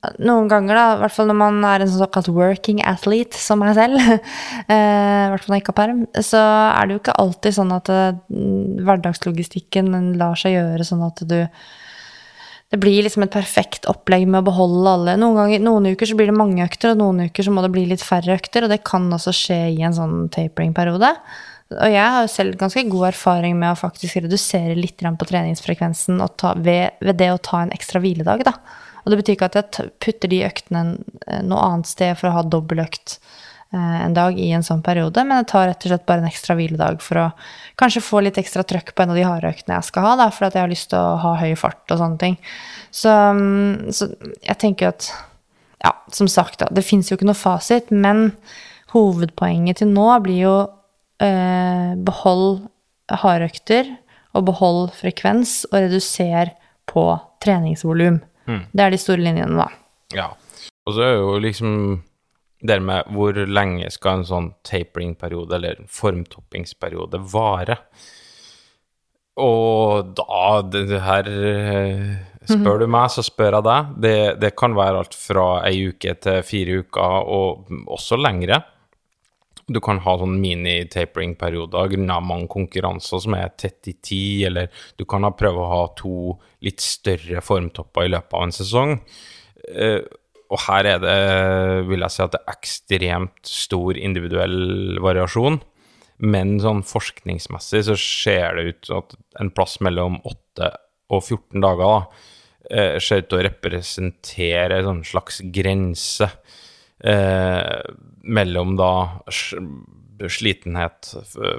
noen ganger, da, i hvert fall når man er en såkalt working athlete, som meg selv, eh, i hvert fall når jeg ikke har perm, så er det jo ikke alltid sånn at eh, hverdagslogistikken lar seg gjøre sånn at du det blir liksom et perfekt opplegg med å beholde alle. Noen, ganger, noen uker så blir det mange økter, og noen uker så må det bli litt færre økter, og det kan også skje i en sånn tapering-periode. Og jeg har jo selv ganske god erfaring med å faktisk redusere litt på treningsfrekvensen ta, ved, ved det å ta en ekstra hviledag, da. Og det betyr ikke at jeg putter de øktene eh, noe annet sted for å ha dobbeltøkt eh, en dag i en sånn periode, men jeg tar rett og slett bare en ekstra hviledag for å kanskje få litt ekstra trøkk på en av de harde øktene jeg skal ha, da, for at jeg har lyst til å ha høy fart og sånne ting. Så, mm, så jeg tenker at Ja, som sagt, da, det fins jo ikke noe fasit, men hovedpoenget til nå blir jo eh, behold hardøkter og behold frekvens og reduser på treningsvolum. Det er de store linjene, da. Ja. Og så er jo liksom det med hvor lenge skal en sånn tapering-periode eller formtoppingsperiode vare. Og da det, her eh, Spør du meg, så spør jeg deg. Det, det kan være alt fra ei uke til fire uker, og også lengre. Du kan ha sånn mini-tapering-perioder grunna mange konkurranser som er tett i tid, eller du kan ha prøve å ha to litt større formtopper i løpet av en sesong. Eh, og her er det, vil jeg si, at det er ekstremt stor individuell variasjon. Men sånn forskningsmessig så ser det ut at en plass mellom 8 og 14 dager da, eh, ser ut til å representere en sånn slags grense eh, mellom da slitenhet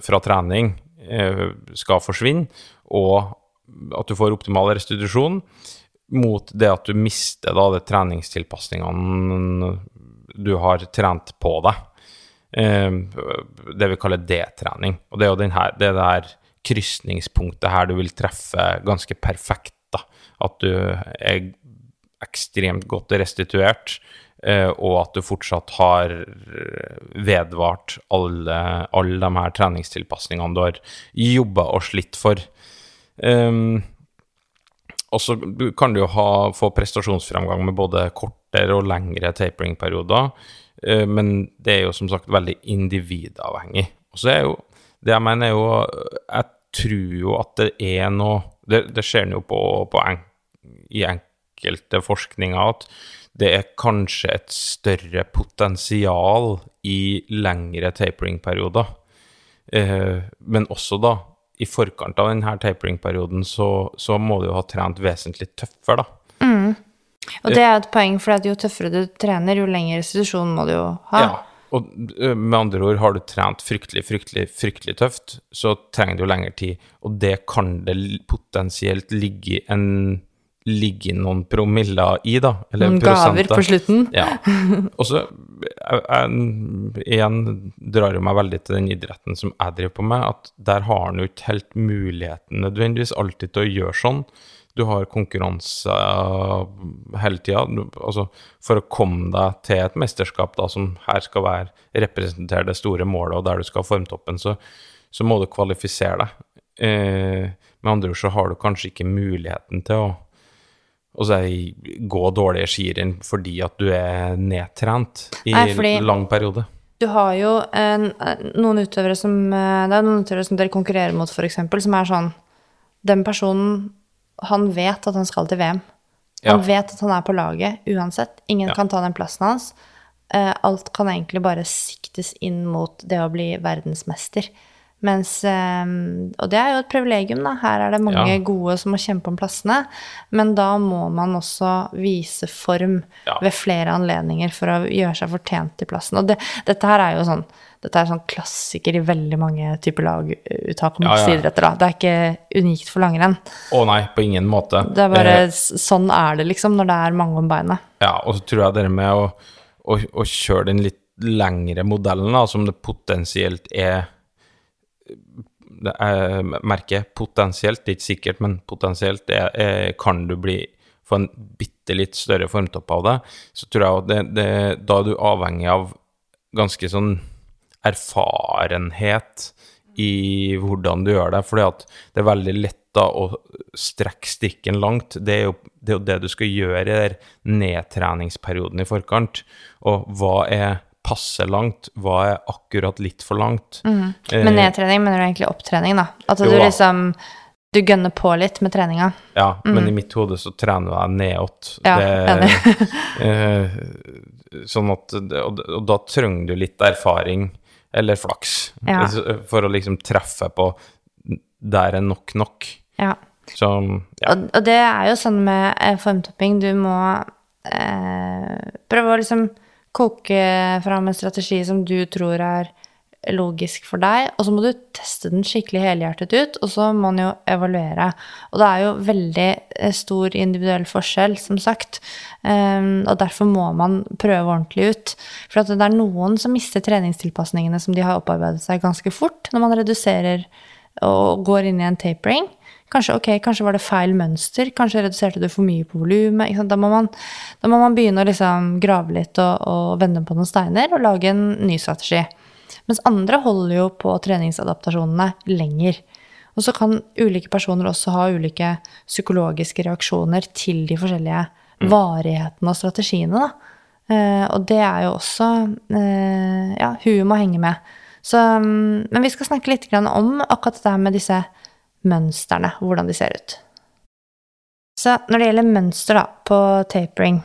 fra trening eh, skal forsvinne, og at du får optimal restitusjon, mot det at du mister da de treningstilpasningene du har trent på deg. Eh, det vi kaller D-trening. Og det er jo den her, det der krysningspunktet her du vil treffe ganske perfekt. da. At du er ekstremt godt restituert, og at du fortsatt har eh, vedvart alle, alle de her treningstilpasningene du har jobba og slitt for. Um, og så kan du jo ha, få prestasjonsfremgang med både kortere og lengre tapering-perioder, eh, men det er jo som sagt veldig individavhengig. Og så er jo Det jeg mener, er jo Jeg tror jo at det er noe Det, det en jo på, på en, i enkelte forskninger at det er kanskje et større potensial i lengre tapering-perioder. Eh, men også da, i forkant av denne tapering-perioden, så, så må du jo ha trent vesentlig tøffere, da. Og det er et poeng, for jo tøffere du trener, jo lengre restitusjon må du jo ha. Ja. Og med andre ord, har du trent fryktelig, fryktelig, fryktelig tøft, så trenger du jo lengre tid, og det kan det potensielt ligge en ligge noen promiller i, da. Eller Noen gaver prosenter. på slutten. Ja. Og så igjen drar jo meg veldig til den idretten som jeg driver på med, at der har han jo ikke helt muligheten nødvendigvis alltid til å gjøre sånn. Du har konkurranse hele tida. Altså, for å komme deg til et mesterskap da, som her skal være representere det store målet, og der du skal ha formtoppen, så, så må du kvalifisere deg. Eh, med andre ord så har du kanskje ikke muligheten til å og så gå dårlige skirenn fordi at du er nedtrent i fordi- lang periode. Du har jo en, noen utøvere som eh, Det er noen utøvere som dere konkurrerer mot, f.eks., som er sånn Den personen, han vet at han skal til VM. Han Ja. vet at han er på laget uansett. Ingen Ja. kan ta den plassen hans. Eh, alt kan egentlig bare siktes inn mot det å bli verdensmester. Mens eh, Og det er jo et privilegium, da. Her er det mange Ja. gode som må kjempe om plassene. Men da må man også vise form Ja. ved flere anledninger for å gjøre seg fortjent til plassen. Og det, dette her er jo sånn dette er sånn klassiker i veldig mange typer laguttak og Ja, ja. da. Det er ikke unikt for langrenn. Å nei, på ingen måte. Det er bare, Eh, Sånn er det, liksom, når det er mange om beinet. ja, og så tror jeg det med å, å, å kjøre den litt lengre modellen, da, som det potensielt er det er, merker potensielt, det er ikke sikkert, men potensielt er, er, kan du bli få en bitte litt større formtopp av det, så tror jeg at det, det, da er du avhengig av ganske sånn erfarenhet i hvordan du gjør det, at det er veldig lett da å strekke strikken langt. Det er jo det, er jo det du skal gjøre i den nedtreningsperioden i forkant. Og hva er passe langt, hva er akkurat litt for langt? Mm. Men nedtrening mener du egentlig opptrening, da? At Jo du liksom Du gønner på litt med treninga. Ja, men i mitt hode så trener jeg nedåt. Ja, det, enig. eh, sånn at og, og da trenger du litt erfaring, eller flaks, Ja. for å liksom treffe på der er nok nok. Ja. Så ja. Og, og det er jo sånn med eh, formtopping, du må eh, prøve å liksom koke fram en strategi som du tror er logisk for deg, og så må du teste den skikkelig helhjertet ut, og så må man jo evaluere. Og det er jo veldig eh, stor individuell forskjell, som sagt, um, og derfor må man prøve ordentlig ut. For det er noen som mister treningstilpasningene som de har opparbeidet seg ganske fort, når man reduserer og går inn i en tapering. Kanskje, okay, kanskje var det feil mønster, kanskje reduserte du for mye på volumet. Da, da må man begynne å liksom grave litt og, og vende på noen steiner og lage en ny strategi. Mens andre holder jo på treningsadaptasjonene lenger. Og så kan ulike personer også ha ulike psykologiske reaksjoner til de forskjellige varighetene og strategiene, da. Eh, og det er jo også eh, Ja, huet må henge med. Så, mm, men vi skal snakke litt grann om akkurat det her med disse mønstrene, hvordan de ser ut. Så når det gjelder mønster da, på tapering,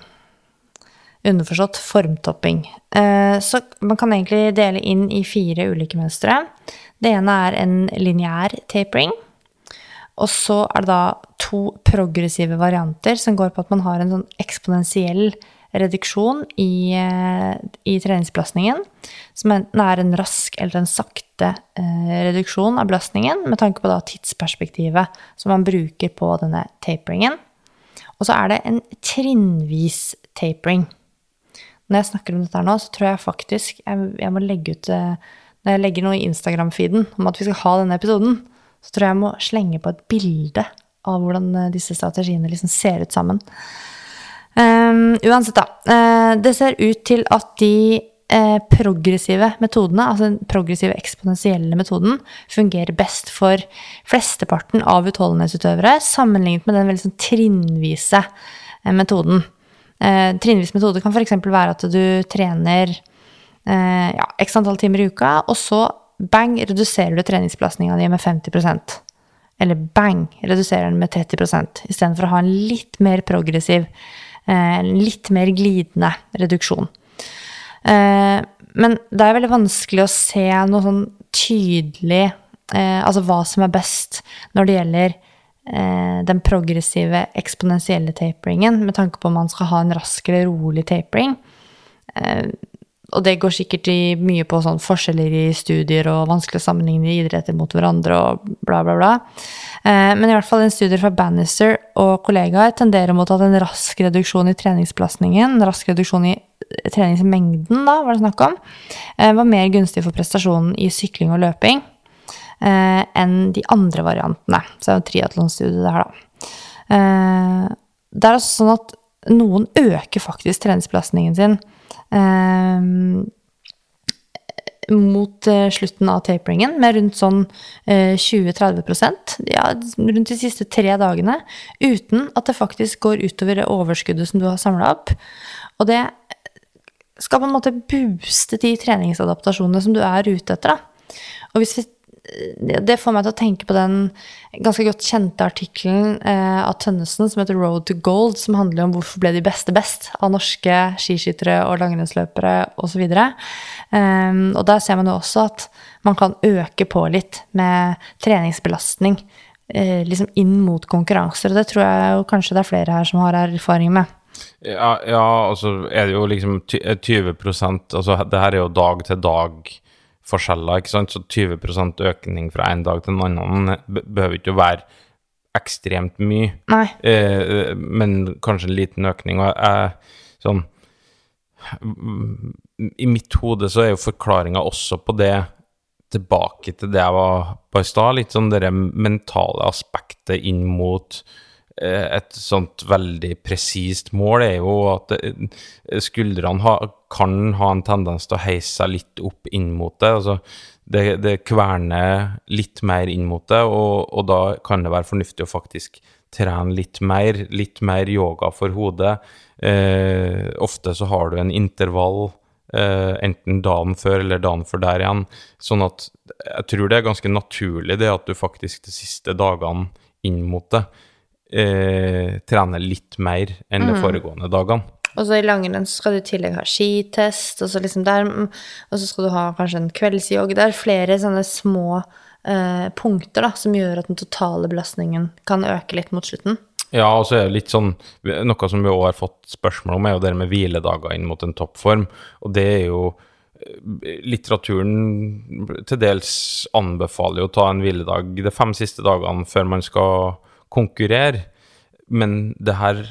underforstått formtopping, eh, så man kan egentlig dele inn i fire ulike mønstre. Det ene er en lineær tapering. Og så er det da to progressive varianter som går på at man har en sånn eksponentiell reduksjon i, eh, i treningsbelastningen, som enten er en rask eller en sakte eh, reduksjon av belastningen, med tanke på tidsperspektivet som man bruker på denne taperingen. Og så er det en trinnvis tapering. Når jeg snakker om dette nå, så tror jeg faktisk jeg, jeg må legge ut eh, Når jeg legger noe i Instagram-feeden om at vi skal ha denne episoden, så tror jeg jeg må slenge på et bilde av hvordan eh, disse strategiene liksom ser ut sammen. Um, uansett, da. Det ser ut til at de uh, progressive metodene, altså den progressive eksponentielle metoden, fungerer best for flesteparten av utholdenhetsutøvere, sammenlignet med den veldig sånn trinnvise uh, metoden. trinnvis metode kan f.eks. være at du trener ja, x antall timer i uka, og så bang, reduserer du treningsbelastninga di med 50% Eller bang, reduserer den med 30% istedenfor å ha en litt mer progressiv Eh, litt mer glidende reduksjon. Eh, men det er veldig vanskelig å se noe sånn tydelig eh, Altså hva som er best når det gjelder den progressive eksponentielle taperingen, med tanke på om man skal ha en rask eller rolig tapering. Og det går sikkert mye på sånn forskjeller i studier og vanskelig å sammenligne idretter mot hverandre og bla, bla, bla. Eh, men i hvert fall en studie fra Bannister og kollegaer tenderer mot at en rask reduksjon i treningsbelastningen, en rask reduksjon i eh, treningsmengden, da, var det snakk om, eh, var mer gunstig for prestasjonen i sykling og løping enn de andre variantene. Så det er jo triatlonstudie, det her, da. Det er altså sånn at noen øker faktisk treningsbelastningen sin mot eh, slutten av taperingen med rundt sånn 20-30% ja, rundt de siste tre dagene, uten at det faktisk går utover det overskuddet som du har samla opp. Og det skal på en måte booste de treningsadaptasjonene som du er ute etter. Da. Og hvis vi det får meg til å tenke på den ganske godt kjente artikkelen eh, av Tønnesen som heter 'Road to Gold', som handler om hvorfor ble de beste best av norske skiskyttere og langrennsløpere osv. Um, og der ser man jo også at man kan øke på litt med treningsbelastning eh, liksom inn mot konkurranser. Og det tror jeg kanskje det er flere her som har erfaring med. Ja, ja, altså er det jo liksom 20% altså det her er jo dag til dag forskjeller, ikke sant? så 20% økning fra en dag til en annen behøver ikke å være ekstremt mye, eh, men kanskje en liten økning. Og jeg, sånn I mitt hode så er jo forklaringa også på det tilbake til det jeg var på i stad, litt sånn det mentale aspektet inn mot Eh, et sånt veldig presist mål er jo at eh, skuldrene ha, kan ha en tendens til å heise seg litt opp inn mot det. altså det, det kverner litt mer inn mot det, og, og, da kan det være fornuftig å faktisk trene litt mer. Litt mer yoga for hodet. Eh, ofte så har du en intervall, eh, enten dagen før eller dagen før der igjen. Sånn at jeg tror det er ganske naturlig det at du faktisk de siste dagene inn mot det eh, trene litt mer enn de mm. foregående dagene. Og så i langrenn skal du i tillegg ha skitest, og så, liksom der, og så skal du ha kanskje en kveldsjogg. Det er flere sånne små eh, punkter da, som gjør at den totale belastningen kan øke litt mot slutten. Ja, og så er det litt sånn Noe som vi òg har fått spørsmål om, er jo det med hviledager inn mot en toppform. Og det er jo eh, Litteraturen til dels anbefaler jo å ta en hviledag de fem siste dagene før man skal konkurrere. Men det her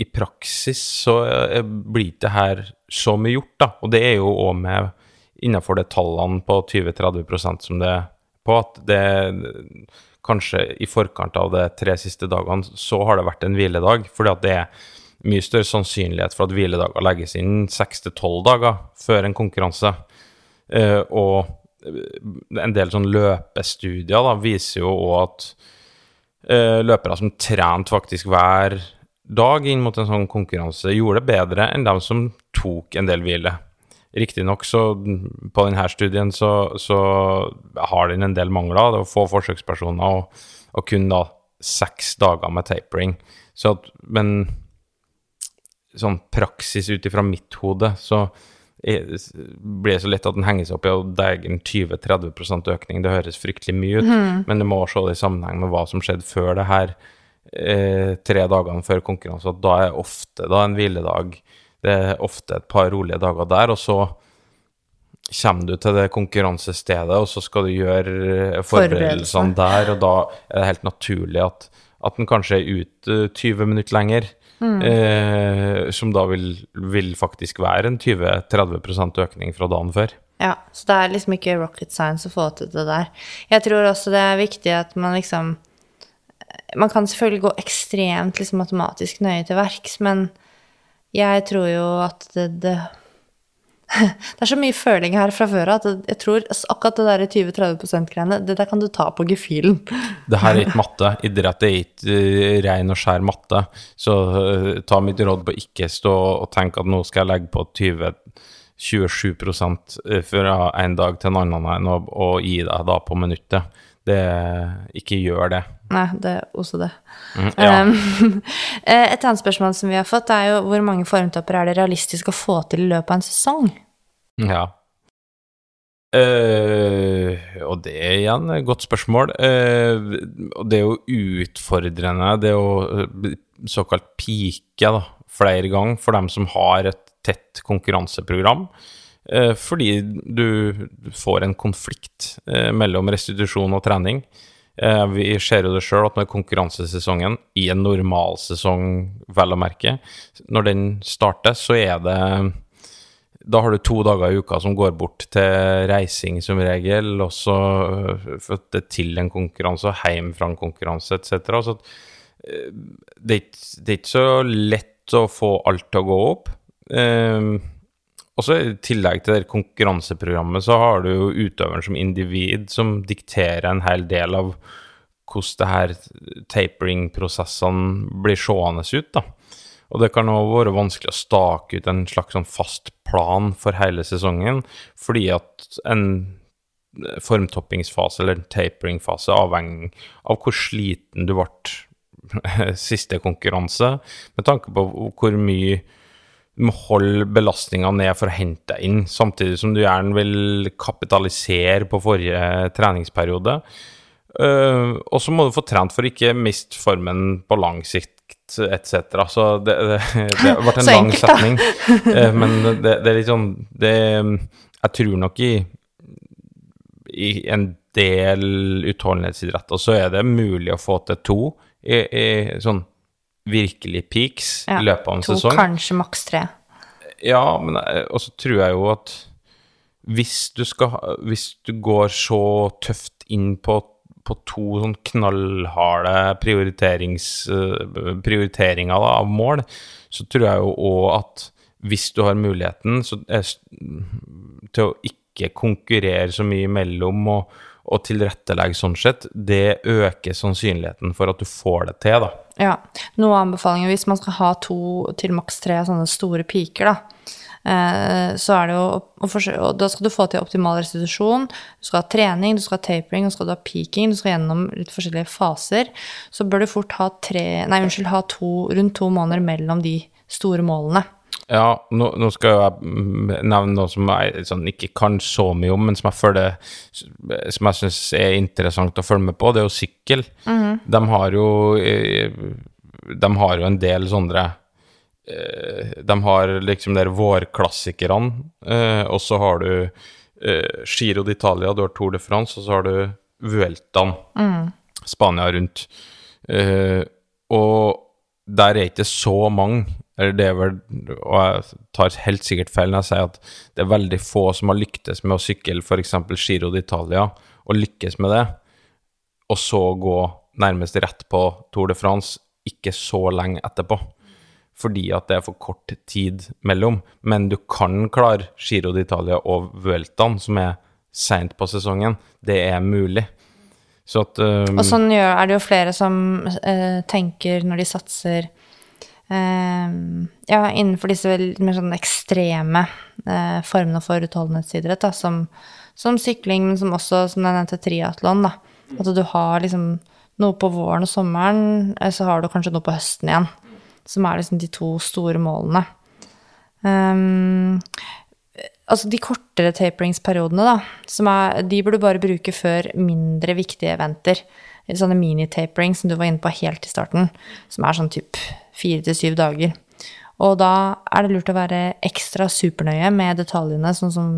i praksis så blir blir det her så mye gjort, da. Og det er jo òg med innenfor de tallene på 20-30% som det er på, at det kanskje i forkant av de tre siste dagene så har det vært en hviledag. fordi at det er mye større sannsynlighet for at hviledager legges inn seks til tolv dager før en konkurranse. Uh, og en del sånn løpestudier da, viser jo òg at uh, løpere som trente faktisk hver dag inn mot en sånn konkurranse, gjorde det bedre enn dem som tok en del hvile. Riktignok så på denne studien så, så har den en del mangler. Det var få forsøkspersoner og, og kun da seks dager med tapering. Så at, men sånn praksis ut ifra mitt hode, så blir det så lett at den henger seg opp i at det er en 20-30% økning. Det høres fryktelig mye ut, mm. men du må se det i sammenheng med hva som skjedde før det her, eh, tre dagene før konkurranse. Da er ofte da en hviledag. Det er ofte et par rolige dager der, og så kommer du til det konkurransestedet, og så skal du gjøre forberedelsene der, og da er det helt naturlig at, at den kanskje er ute 20 minutter lenger. Mm. Eh, som da vil, vil, faktisk være en 20-30% økning fra dagen før. Ja, så det er liksom ikke rocket science å få til det der. Jeg tror også det er viktig at man liksom Man kan selvfølgelig gå ekstremt liksom matematisk nøye til verks, men jeg tror jo at det, det Det er så mye føling her fra før av at jeg tror akkurat det der 20-30 %-greiene, det der kan du ta på gefühlen. Det her er ikke matte. Idrett er ikke uh, ren og skjær matte. Så uh, ta mitt råd på ikke stå og tenke at nå skal jeg legge på 20 27 eh, fra en dag til en annen og, og gi deg da på minuttet. Det, ikke gjør det. Nei, det er også det. Mm, ja. Um, et annet spørsmål som vi har fått, er jo hvor mange formtopper er det realistisk å få til i løpet av en sesong? Ja. Uh, og det er igjen et godt spørsmål. Uh, og det er jo utfordrende, det å såkalt pike da, flere ganger for dem som har et tett konkurranseprogram. Eh, fordi du får en konflikt eh, mellom restitusjon og trening. Eh, vi ser jo det sjøl at når konkurransesesongen, i en normalsesong vel å merke, når den starter, så er det da har du to dager i uka som går bort til reising som regel, og så til en konkurranse og hjem fra en konkurranse etc. Så det er ikke så lett å få alt til å gå opp. Um, og så I tillegg til det konkurranseprogrammet så har du jo utøveren som individ som dikterer en hel del av hvordan det her tapering-prosessene blir seende ut. da. Og det kan òg være vanskelig å stake ut en slags sånn fast plan for hele sesongen, fordi at en formtoppingsfase eller tapering-fase avhenger av hvor sliten du ble siste konkurranse, med tanke på hvor mye du må holde belastninga ned for å hente deg inn, samtidig som du gjerne vil kapitalisere på forrige treningsperiode. Uh, og så må du få trent for å ikke miste formen på lang sikt, etc. Så det, det, det ble en lang enkelt, setning. uh, men det, det, er litt sånn det, Jeg tror nok i, i en del utholdenhetsidretter så er det mulig å få til to i, i sånn virkelig peaks ja, i løpet av en to, sesong. Kanskje maks tre. Ja, men og så tror jeg jo at hvis du, skal, hvis du går så tøft inn på, på to sånn knallharde prioriteringer da, av mål, så tror jeg jo òg at hvis du har muligheten så, til å ikke konkurrere så mye imellom og, og tilrettelegge sånn sett, det øker sannsynligheten for at du får det til, da. Ja. Noe anbefalinger hvis man skal ha to til maks tre sånne store piker, da. Eh, så er det jo og Da skal du få til optimal restitusjon, du skal ha trening, du skal ha tapering, du skal ha peaking, du skal gjennom litt forskjellige faser. Så bør du fort ha tre Nei, unnskyld, ha to, rundt to måneder mellom de store målene. Ja, nå, nå, skal jeg nevne noe som jeg sånn, ikke kan så mye om, men som jeg føler Som jeg syns er interessant å følge med på. Det er jo sykkel. Mm. De har jo eh, De har jo en del sånne eh, De har liksom der vårklassikerne, eh, og så har du Giro d'Italia, du har Tour de France, og så har du Vueltaen, mm. Spania rundt. og der er ikke så mange eller det er vel, og jeg tar helt sikkert feil når jeg sier at det er veldig få som har lyktes med å sykle f.eks. Giro d'Italia, og lykkes med det, og så gå nærmest rett på Tour de France ikke så lenge etterpå. Fordi at det er for kort tid mellom. Men du kan klare Giro d'Italia og Vueltaen, som er seint på sesongen. Det er mulig. Så at um, Og sånn er det jo flere som uh, tenker når de satser ja, innenfor disse mer sånn ekstreme eh, formene for utholdenhetsidrett, da, som, som, sykling, men som også, som jeg nevnte, triatlon. At du har liksom noe på våren og sommeren, eh, så har du kanskje noe på høsten igjen. Som er liksom de to store målene. Um, altså de kortere taperingsperiodene, da, er, de burde du bare bruke før mindre viktige eventer. Sånne mini-tapering som du var inne på helt i starten, som er sånn type fire til syv dager. Og da er det lurt å være ekstra supernøye med detaljene, sånn som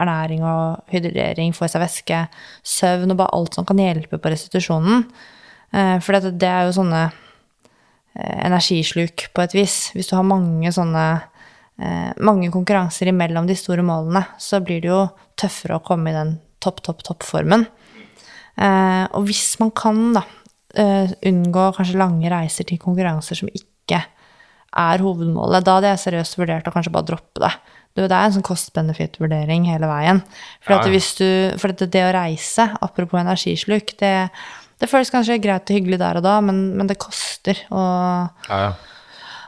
ernæring og hydrering, få i seg væske, søvn og bare alt som kan hjelpe på restitusjonen. Eh, for det er jo sånne eh, energisluk på et vis. Hvis du har mange sånne eh, mange konkurranser imellom de store målene, så blir det jo tøffere å komme i den topp, topp, topp-formen. Og hvis man kan da unngå kanskje lange reiser til konkurranser som ikke er hovedmålet, da hadde jeg seriøst vurdert å kanskje bare droppe det. Du, det er en sånn kost-benefit-vurdering hele veien. For, Ja, ja. hvis du, for det å reise, apropos energisluk, det, det føles kanskje greit og hyggelig der og da, men, men det koster. Og Ja, ja.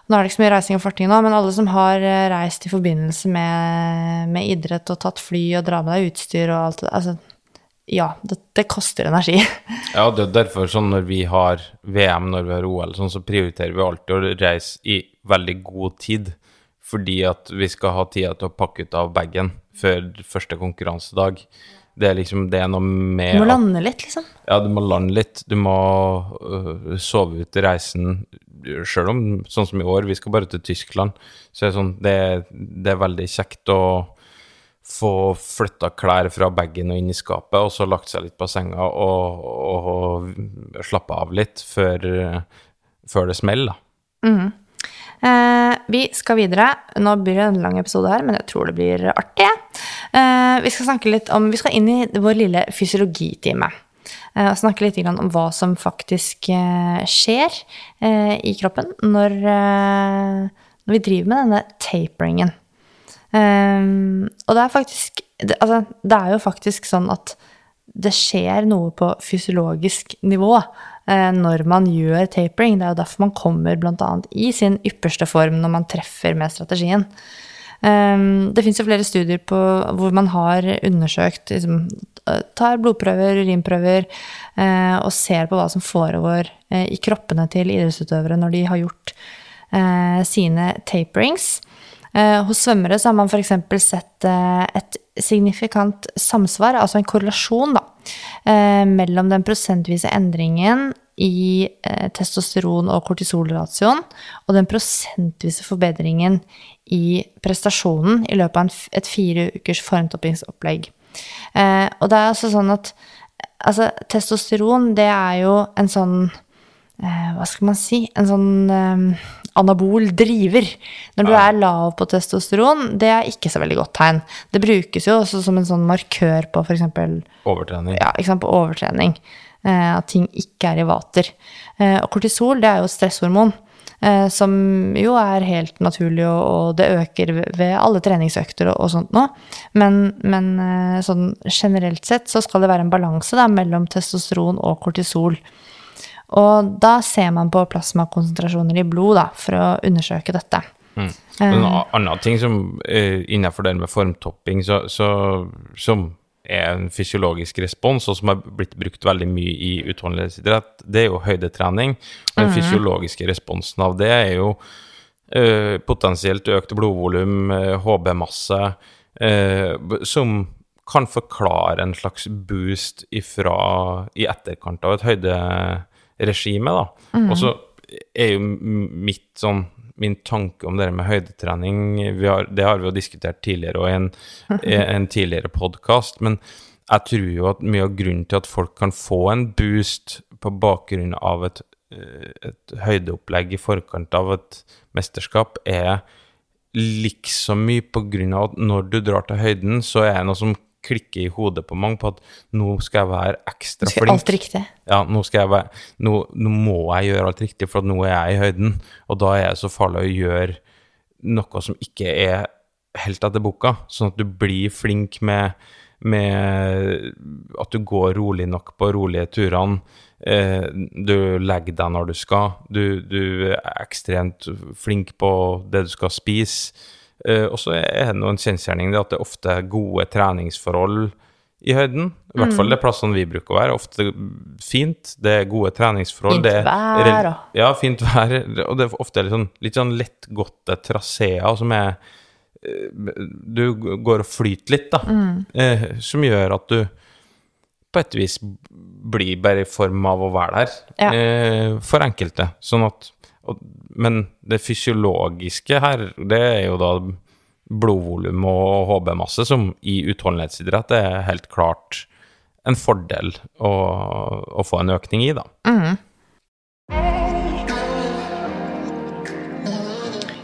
nå er det ikke så mye reising og farting nå, men alle som har eh, reist i forbindelse med, med idrett og tatt fly og dra med deg utstyr og alt det altså, ja, det, det koster energi. Ja, det er derfor sånn når vi har VM, når vi har OL, sånn, så prioriterer vi alltid å reise i veldig god tid. Fordi at vi skal ha tida til å pakke ut av bagen før første konkurransedag. Det er liksom det er noe med Du må lande litt, liksom. Ja, du må lande litt. Du må uh, sove ut reisen. Sjøl om, sånn som i år, vi skal bare til Tyskland, så er det sånn Det, det er veldig kjekt å få flytta klær fra bagen og inn i skapet, og så lagt seg litt på senga og, og, og slappa av litt før, før det smeller, da. Eh, vi skal videre. Nå blir det en lang episode her, men jeg tror det blir artig. Eh, vi skal snakke litt om Vi skal inn i vår lille fysiologitime. Eh, og snakke litt om hva som faktisk eh, skjer eh, i kroppen når, eh, når vi driver med denne taperingen. Um, og det er faktisk det, altså, det er jo faktisk sånn at det skjer noe på fysiologisk nivå eh, når man gjør tapering. Det er jo derfor man kommer bl.a. i sin ypperste form når man treffer med strategien. Um, det fins jo flere studier på hvor man har undersøkt liksom, eh, Tar blodprøver, urinprøver eh, og ser på hva som foregår eh, i kroppene til idrettsutøvere når de har gjort eh, sine taperings. Eh, hos svømmere så har man f.eks. sett eh, et signifikant samsvar, altså en korrelasjon, da, eh, mellom den prosentvise endringen i testosteron- og kortisolratioen og den prosentvise forbedringen i prestasjonen i løpet av et fire ukers formtoppingsopplegg. Og det er altså sånn at altså, testosteron, det er jo en sånn hva skal man si, en sånn anabol driver. Når du er lav på testosteron, det er ikke så veldig godt tegn. Det brukes jo også som en sånn markør på f.eks. Overtrening. Ja, ikke sant, på overtrening. Eh, at ting ikke er i vater. Eh, og kortisol, det er jo stresshormon. Eh, som jo er helt naturlig, og, og det øker ved- ved alle treningsøkter og, og sånt nå. Men, men eh, sånn generelt sett så skal det være en balanse mellom testosteron og kortisol. Og da ser man på plasmakonsentrasjoner i blod da, for å undersøke dette. En annen ting som eh, innenfor det med formtopping, så, så, som er en fysiologisk respons, og som har blitt brukt veldig mye i utholdenhetsidrett, det er jo høydetrening. Og den fysiologiske responsen av det er jo uh, potensielt økt blodvolum, uh, HB-masse, uh, som kan forklare en slags boost ifra, i etterkant av et høyderegime, da. Og så er jo mitt sånn Min tanke om det med høydetrening vi har, Det har vi jo diskutert tidligere og i en, en tidligere podkast, men jeg tror jo at mye av grunnen til at folk kan få en boost på bakgrunn av et, eh, et høydeopplegg i forkant av et mesterskap, er liksom mye på grunn av at når du drar til høyden, så er det noe som klikker i hodet på mange på at nå skal jeg være ekstra flink. alt riktig. Ja, nå, skal jeg være, nå, nå må jeg gjøre alt riktig, for nå er jeg i høyden. Og da er det så farlig å gjøre noe som ikke er helt etter boka, sånn at du blir flink med, med at du går rolig nok på rolige turene. Eh, du legger deg når du skal. Du, du er ekstremt flink på det du skal spise. Eh, og så er det noen kjensgjerning at det ofte er gode treningsforhold i høyden. I hvert fall det plassene vi bruker å være. Ofte fint. Det er gode treningsforhold. Fint det er vær, og- Ja, fint vær. Og det er ofte litt sånn, litt sånn lettgåtte traseer som er eh, Du går og flyter litt, da. Eh, som gjør at du på et vis blir bare i form av å være der. Ja. Eh, for enkelte. Sånn at Men det fysiologiske her, det er jo da blodvolum og HB-masse, som i utholdenhetsidrett er helt klart en fordel å, å få en økning i, da.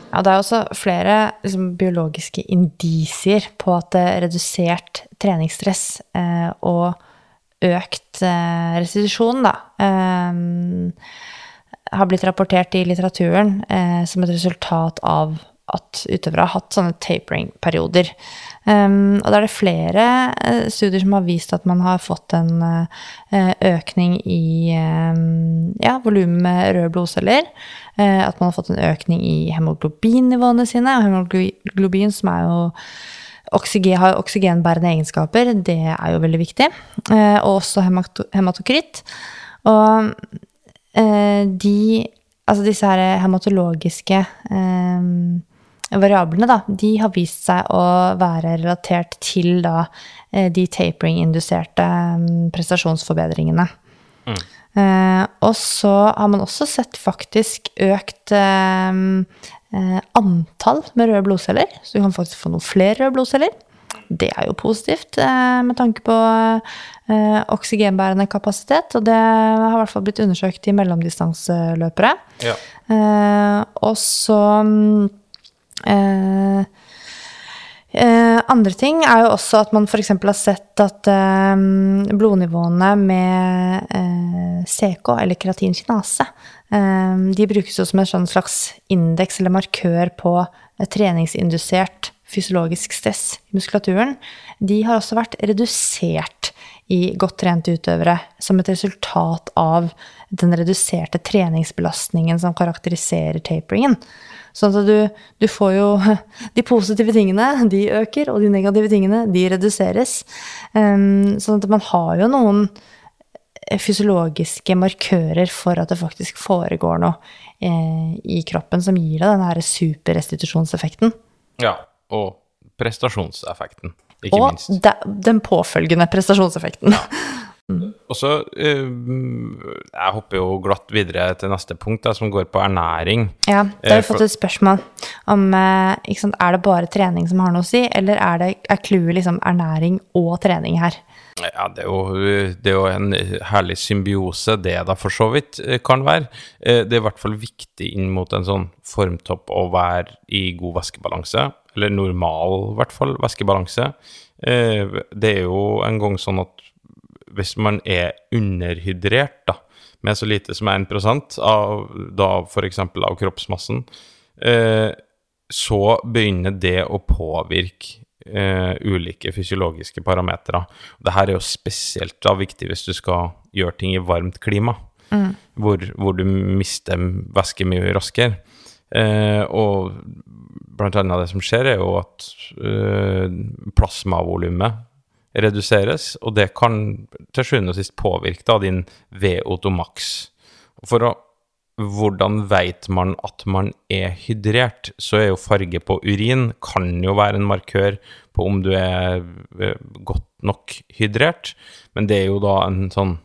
Ja, det er også flere liksom, biologiske indisier på at eh, redusert treningsstress eh, og økt eh, restitusjon da, eh, har blitt rapportert i litteraturen eh, som et resultat av at utøvere har hatt sånne tapering-perioder. Um, og da er det flere uh, studier som har vist at man har fått en uh, økning i um, ja, volumet med røde blodceller. Uh, at man har fått en økning i hemoglobinnivåene sine. Og hemoglobin, som er jo oksygen, har oksygenbærende egenskaper, det er jo veldig viktig. og også hematokritt. Og de Altså disse her hematologiske um, variablene, da, de har vist seg å være relatert til da eh, de tapering-induserte prestasjonsforbedringene. Mm. Eh, og så har man også sett faktisk økt eh, eh, antall med røde blodceller, så du kan faktisk få noen flere røde blodceller. Det er jo positivt eh, med tanke på eh, oksygenbærende kapasitet, og det har i hvert fall blitt undersøkt i mellomdistanseløpere. Ja. og så mm, Eh, eh, andre ting er jo også at man f.eks. har sett at eh, blodnivåene med eh, CK, eller keratinkinase, eh, de brukes jo som en sånn slags indeks eller markør på treningsindusert fysiologisk stress i muskulaturen. De har også vært redusert i godt trente utøvere som et resultat av den reduserte treningsbelastningen som karakteriserer taperingen. Sånn at du, du, får jo De positive tingene, de øker, og de negative tingene, de reduseres. Um, sånn at man har jo noen fysiologiske markører for at det faktisk foregår noe eh, i kroppen som gir deg den her superrestitusjonseffekten. Ja, og prestasjonseffekten, ikke og minst. Og den påfølgende prestasjonseffekten. Ja. Mm. Og så uh, Jeg hopper jo glatt videre til neste punkt, da, som går på ernæring. Ja, da har vi uh, fått et spørsmål om uh, sant, er det bare trening som har noe å si, eller er det er clouet liksom ernæring og trening her? Ja, det er, jo, det er, jo, en herlig symbiose, det da for så vidt kan være. Det er i hvert fall viktig inn mot en sånn formtopp å være i god væskebalanse, eller normal, i hvert fall, væskebalanse. Det er jo en gang sånn at hvis man er underhydrert da, med så lite som 1% av da f.eks. av kroppsmassen, eh, så begynner det å påvirke eh, ulike fysiologiske parametere. Dette er jo spesielt da viktig hvis du skal gjøre ting i varmt klima, mm. hvor, hvor, du mister væske mye raskere. Eh, og blant annet det som skjer, er jo at eh, plasmavolumet reduseres, og det kan til sjuende og sist påvirke da din VO2 max. For å hvordan veit man at man er hydrert, så er jo farge på urin kan jo være en markør på om du er eh, godt nok hydrert, men det er jo da en sånn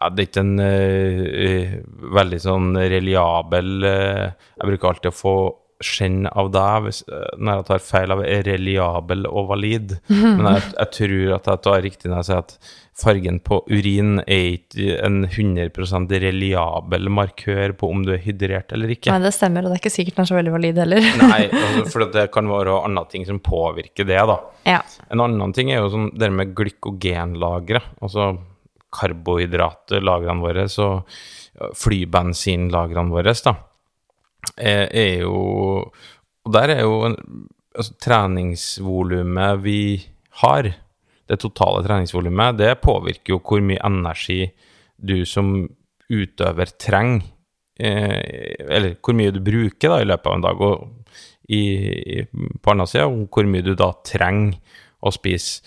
ja, det er ikke en uh, veldig sånn reliabel uh, Jeg bruker alltid å få skjenn av deg hvis, eh, når jeg tar feil av reliabel og valid. Men jeg, jeg, tror at jeg tar riktig når jeg sier at fargen på urin er ikke en 100 reliabel markør på om du er hydrert eller ikke. Nei, det stemmer, og det er ikke sikkert den er så veldig valid heller. Nei, altså, for det kan være andre ting som påvirker det, da. Ja. En annen ting er jo sånn det med glykogenlagre, altså karbohydratlagrene våre, og flybensinlagrene våre, da er, er jo Og der er jo altså, treningsvolumet vi har, det totale treningsvolumet, det påvirker jo hvor mye energi du som utøver trenger. Eh, eller hvor mye du bruker da, i løpet av en dag. Og i, på andre sida hvor mye du da trenger å spise.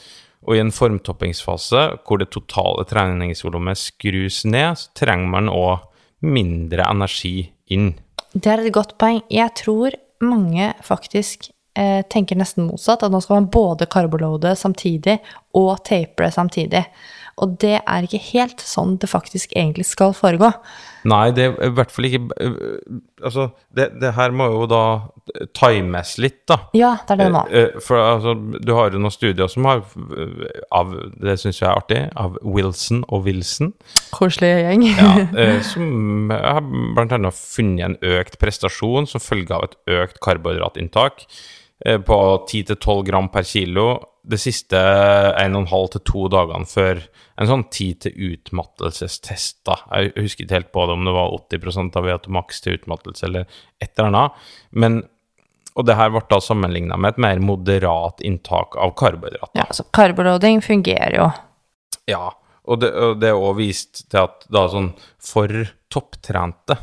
Og i en formtoppingsfase hvor det totale treningsvolumet skrus ned, så trenger man òg mindre energi inn. Det er et godt poeng. Jeg tror mange faktisk eh, tenker nesten motsatt. At nå skal man både karbolode samtidig og tapere samtidig. Og det er ikke helt sånn det faktisk egentlig skal foregå. Nei, det er i hvert fall ikke øh, Altså, det, det her må jo da times litt, da. Ja, det er det det må. Eh, For altså, du har jo noen studier som har av, Det syns jeg er artig, av Wilson og Wilson. Koselig gjeng. Ja, eh, som har blant annet funnet en økt prestasjon som følge av et økt karbohydratinntak eh, på 10-12 gram per kilo de siste 1,5 til 2 dagene før en sånn tid til utmattelsestest. da. Jeg husker ikke helt på det om det var 80% av VO2max til utmattelse eller et eller annet. Men, og det her ble da sammenligna med et mer moderat inntak av karbohydrater. Ja, så karbohydrating fungerer jo. Ja, og det, og det er også vist til at da sånn for topptrente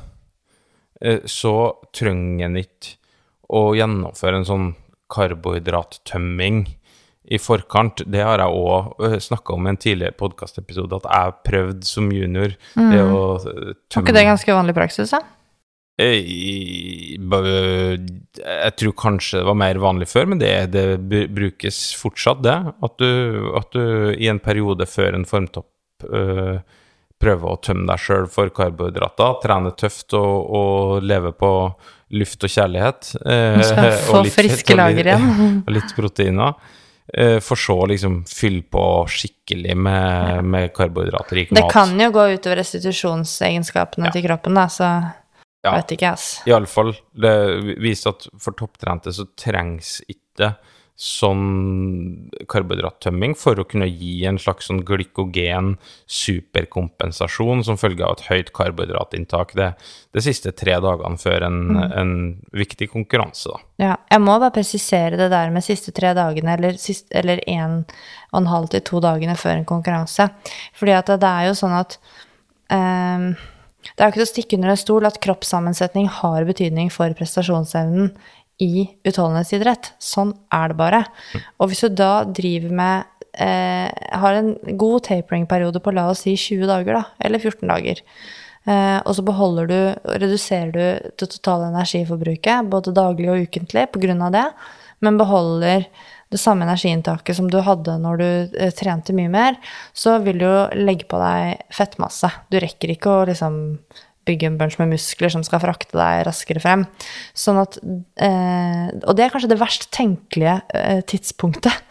eh, så trenger en ikke å gjennomføre en sånn karbohydrattømming i forkant. Det har jeg òg snakka om i en tidligere podkastepisode, at jeg prøvde som junior det å tømme Var ikke det ganske vanlig praksis, da? Eh, Jeg tror kanskje det var mer vanlig før, men det, det brukes fortsatt, det. At du, at du i en periode før en formtopp øh, prøver å tømme deg sjøl for karbohydrater, trene tøft og, og leve på luft og kjærlighet. Du skal få friske lager igjen. Og litt proteiner. Eh, For så å liksom fylle på skikkelig med, med karbohydratrik Det mat. kan jo gå utover restitusjonsegenskapene Ja. til kroppen, da, så Ja. vet ikke, ass. Iallfall. Det viser at for topptrente så trengs ikke sånn karbohydrattømming for å kunne gi en slags sånn glykogen superkompensasjon som følge av et høyt karbohydratinntak det, de siste tre dagene før en, en viktig konkurranse, da. Ja, jeg må bare presisere det der med siste tre dagene, eller, sist, eller en og en halv til to dagene før en konkurranse. Fordi at det er jo sånn at um, Det er jo ikke til å stikke under en stol at kroppssammensetning har betydning for prestasjonsevnen i utholdenhetsidrett. Sånn er det bare. Og hvis du da driver med eh, Har en god tapering-periode på la oss si 20 dager, da, eller 14 dager. Eh, og så beholder du, reduserer du det totale energiforbruket, både daglig og ukentlig, pga. det, men beholder det samme energiinntaket som du hadde når du eh, trente mye mer, så vil du jo legge på deg fettmasse. Du rekker ikke å liksom bygge en bunch med muskler som skal frakte deg raskere frem. Sånn at eh, Og det er kanskje det verst tenkelige eh, tidspunktet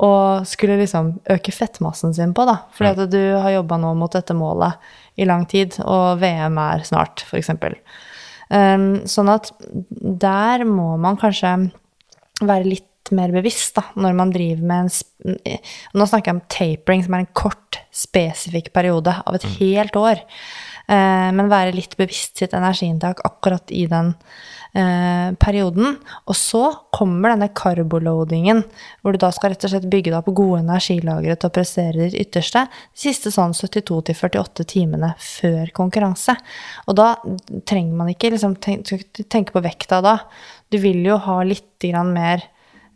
å skulle liksom øke fettmassen sin på, da. Fordi at du har jobba nå mot dette målet i lang tid, og VM er snart, f.eks. Um, sånn at der må man kanskje være litt mer bevisst da, når man driver med en Nå snakker jeg om tapering, som er en kort, spesifikk periode av et helt år. Eh, men være litt bevisst sitt energiinntak akkurat i den eh, perioden. Og så kommer denne carboloadingen, hvor du da skal rett og slett bygge deg opp gode energilagre til å prestere ditt ytterste de siste sånn 72-48 timene før konkurranse. Og da trenger man ikke liksom tenke, på vekta da. Du vil jo ha litt mer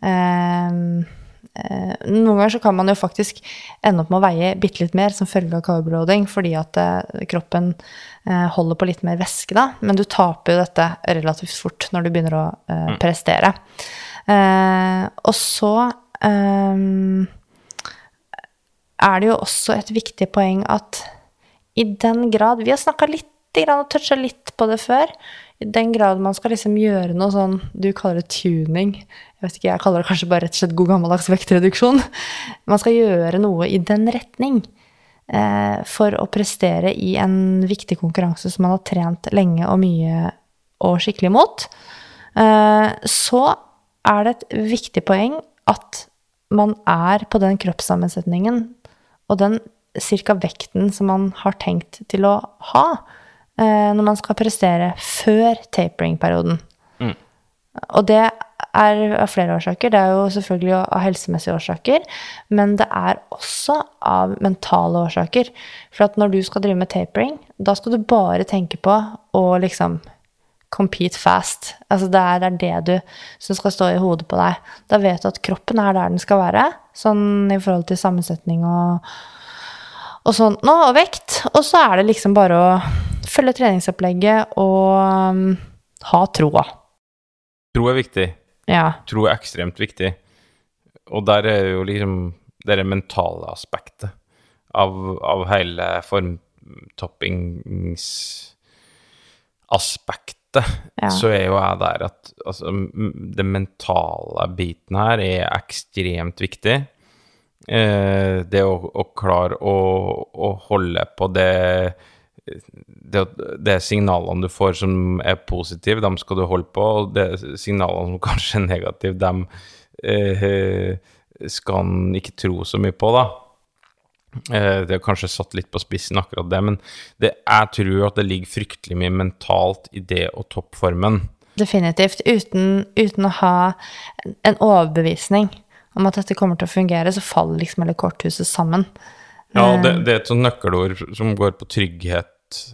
eh, noen ganger så kan man jo faktisk ende opp med å veie bitte litt mer som følge av carboloading, fordi at eh, kroppen eh, holder på litt mer væske da, men du taper jo dette relativt fort når du begynner å eh, prestere. Eh, og så eh, er det jo også et viktig poeng at i den grad Vi har snakka litt og toucha litt på det før. I den grad man skal liksom gjøre noe sånn Du kaller det tuning. Jeg vet ikke, jeg kaller det kanskje bare rett og slett god gammeldags vektreduksjon. Man skal gjøre noe i den retning eh, for å prestere i en viktig konkurranse som man har trent lenge og mye og skikkelig mot. Eh, så er det et viktig poeng at man er på den kroppssammensetningen og den cirka vekten som man har tenkt til å ha når man skal prestere før tapering-perioden. Og det er av flere årsaker. Det er jo selvfølgelig av helsemessige årsaker, men det er også av mentale årsaker. For at når du skal drive med tapering, da skal du bare tenke på å liksom compete fast. Altså det er, det er det du som skal stå i hodet på deg. Da vet du at kroppen er der den skal være, sånn i forhold til sammensetning og, og sånt nå, og vekt. Og så er det liksom bare å følge treningsopplegget og um, ha troa. Tro er viktig. Ja. Tro er ekstremt viktig. Og der er jo liksom det mentale aspektet av, av hele formtoppingsaspektet, Ja. så er jo jeg der at altså, den det mentale biten her er ekstremt viktig. Eh, det å, å klare å, å holde på det det, det signalene du får som er positive, dem skal du holde på, og det signalene som kanskje er negative, dem eh, skal en ikke tro så mye på, da. Eh, det er kanskje satt litt på spissen, akkurat det, men det, jeg tror at det ligger fryktelig mye mentalt i det å toppe formen. Definitivt. Uten, uten å ha en- overbevisning om at dette kommer til å fungere, så faller liksom hele korthuset sammen. Ja, det, det er et sånt nøkkelord som går på trygghet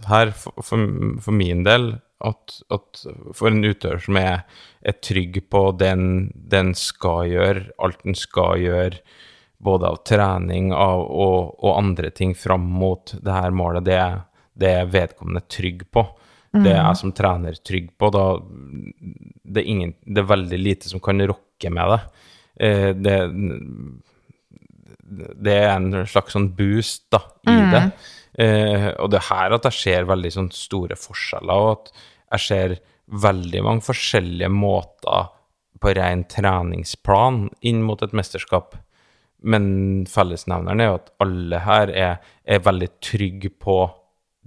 her, for, for, for min del. At, at for en utøver som er, er trygg på den den skal gjøre, alt den skal gjøre, både av trening av, og, og andre ting fram mot det her målet, det, det er vedkommende trygg på. Det er jeg som trener trygg på. Da, det, er ingen, det er veldig lite som kan rokke med det. Eh, det det er en slags sånn boost da, i det. Eh, og det er her at jeg ser veldig sånn store forskjeller, og at jeg ser veldig mange forskjellige måter på ren treningsplan inn mot et mesterskap. Men fellesnevneren er jo at alle her er, er veldig trygge på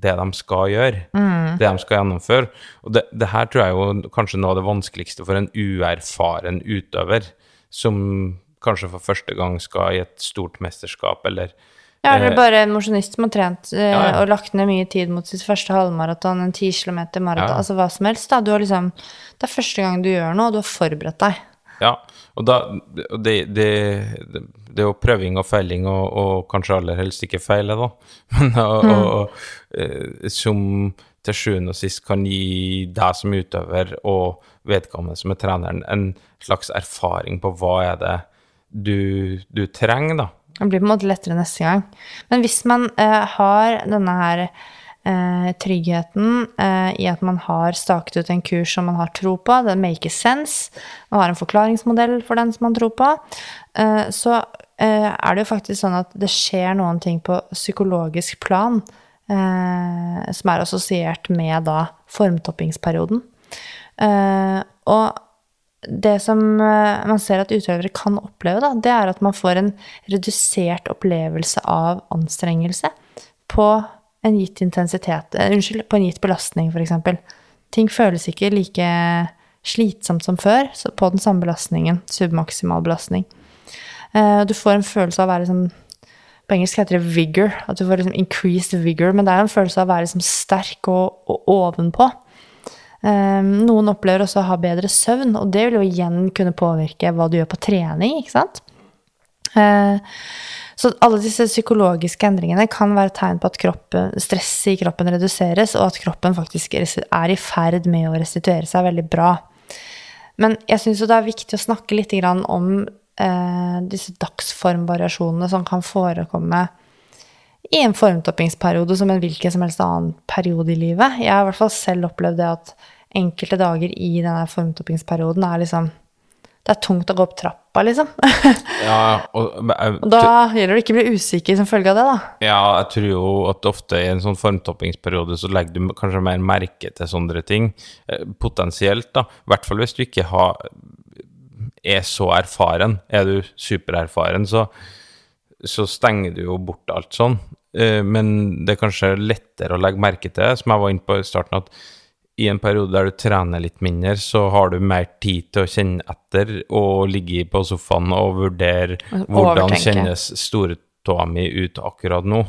det de skal gjøre, det de skal gjennomføre. Og det, det her tror jeg jo kanskje noe av det vanskeligste for en uerfaren utøver, som kanskje for første gang skal i et stort mesterskap, eller Ja, eller Eh, bare en mosjonist som har trent eh, Ja, ja. og lagt ned mye tid mot sitt første halvmaraton, en 10 km maraton, Ja. altså hva som helst. da. Du har liksom, det er første gang du gjør noe, og du har forberedt deg. Ja, og da det, det, det, det er jo prøving og feiling, og, og kanskje aller helst ikke feile, da. Men, og, og, og, eh, som til sjuende og sist kan gi deg som utøver og vedkommende som er treneren, en slags erfaring på hva er det du, du trenger, da. Det blir på en måte lettere neste gang. Men hvis man eh, har denne her eh, tryggheten eh, i at man har staket ut en kurs som man har tro på, det makes sense, man har en forklaringsmodell for den som man tror på, eh, så eh, er det jo faktisk sånn at det skjer noen ting på psykologisk plan eh, som er assosiert med da formtoppingsperioden. Eh, og det som eh, man ser at utøvere kan oppleve, da, det er at man får en redusert opplevelse av anstrengelse på en gitt intensitet eh, Unnskyld, på en gitt belastning, f.eks. Ting føles ikke like slitsomt som før på den samme belastningen, submaksimal belastning. Eh, Du får en følelse av å være liksom På engelsk heter det vigor, at du får liksom increased vigor, men det er en følelse av å være liksom sterk og, og ovenpå. Um, noen opplever også å ha bedre søvn, og det vil jo igjen kunne påvirke hva du gjør på trening, ikke sant? Uh, så alle disse psykologiske endringene kan være tegn på at kroppen, stresset i kroppen reduseres, og at kroppen faktisk er i ferd med å restituere seg veldig bra. Men jeg syns jo det er viktig å snakke litt om eh, disse dagsformvariasjonene som kan forekomme i en formtoppingsperiode som en hvilken som helst annen periode i livet. Jeg har i hvert fall selv opplevd det at enkelte dager i denne formtoppingsperioden er liksom Det er tungt å gå opp trappa, liksom. Ja, og, men Og da gjelder det å bli usikker som følge av det, da. Ja, jeg tror jo at ofte i en sånn formtoppingsperiode så legger du kanskje mer merke til sånne ting. Eh, Potensielt, da. I hvert fall hvis du ikke har, er så erfaren. Er du supererfaren, så, så stenger du jo bort alt sånn. Eh, Men det er kanskje lettere å legge merke til, som jeg var inne på i starten, at i en periode der du trener litt mindre, så har du mer tid til å kjenne etter og ligge på sofaen og vurdere hvordan Overtenke. kjennes stortåa mi ut akkurat nå.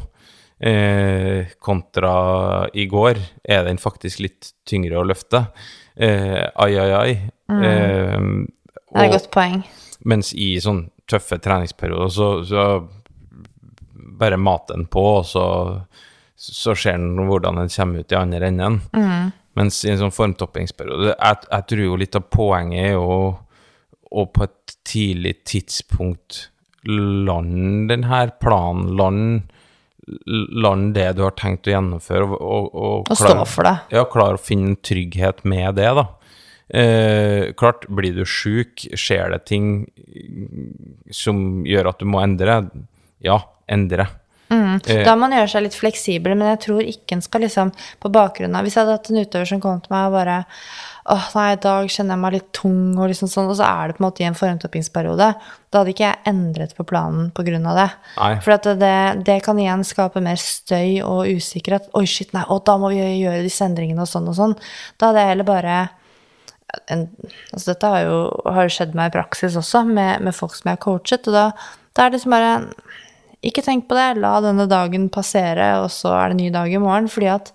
Eh, kontra i går er den faktisk litt tyngre å løfte. Eh, ai, ai, ai. Eh, Mm. Det er et godt poeng. mens i sånn tøffe treningsperioder så, så bare mat den på, og så, så ser en hvordan den kommer ut i andre enden. Mens i en sånn formtoppingsperiode jeg, jeg tror jo litt av poenget er å, å på et tidlig tidspunkt lande den her planen, lande land det du har tenkt å gjennomføre, og, og, Og stå for det. Ja, klare å finne trygghet med det, da. Eh, klart, blir du sjuk, skjer det ting som gjør at du må endre, ja, endre. Mm. Da må man gjøre seg litt fleksibel, men jeg tror ikke en skal liksom på bakgrunn av Hvis jeg hadde hatt en utøver som kom til meg og bare åh, nei, i dag kjenner jeg meg litt tung, og liksom sånn, og så er det på en måte i en formtoppingsperiode, da hadde ikke jeg endret på planen på grunn av det. Nei. For det, det kan igjen skape mer støy og usikkerhet. Oi, shit, nei, å, da må vi gjøre disse endringene og sånn og sånn. Da hadde jeg heller bare en, altså dette har jo, har skjedd meg i praksis også, med, med folk som jeg har coachet, og da, da er det liksom bare Ikke tenk på det, la denne dagen passere, og så er det ny dag i morgen. Fordi at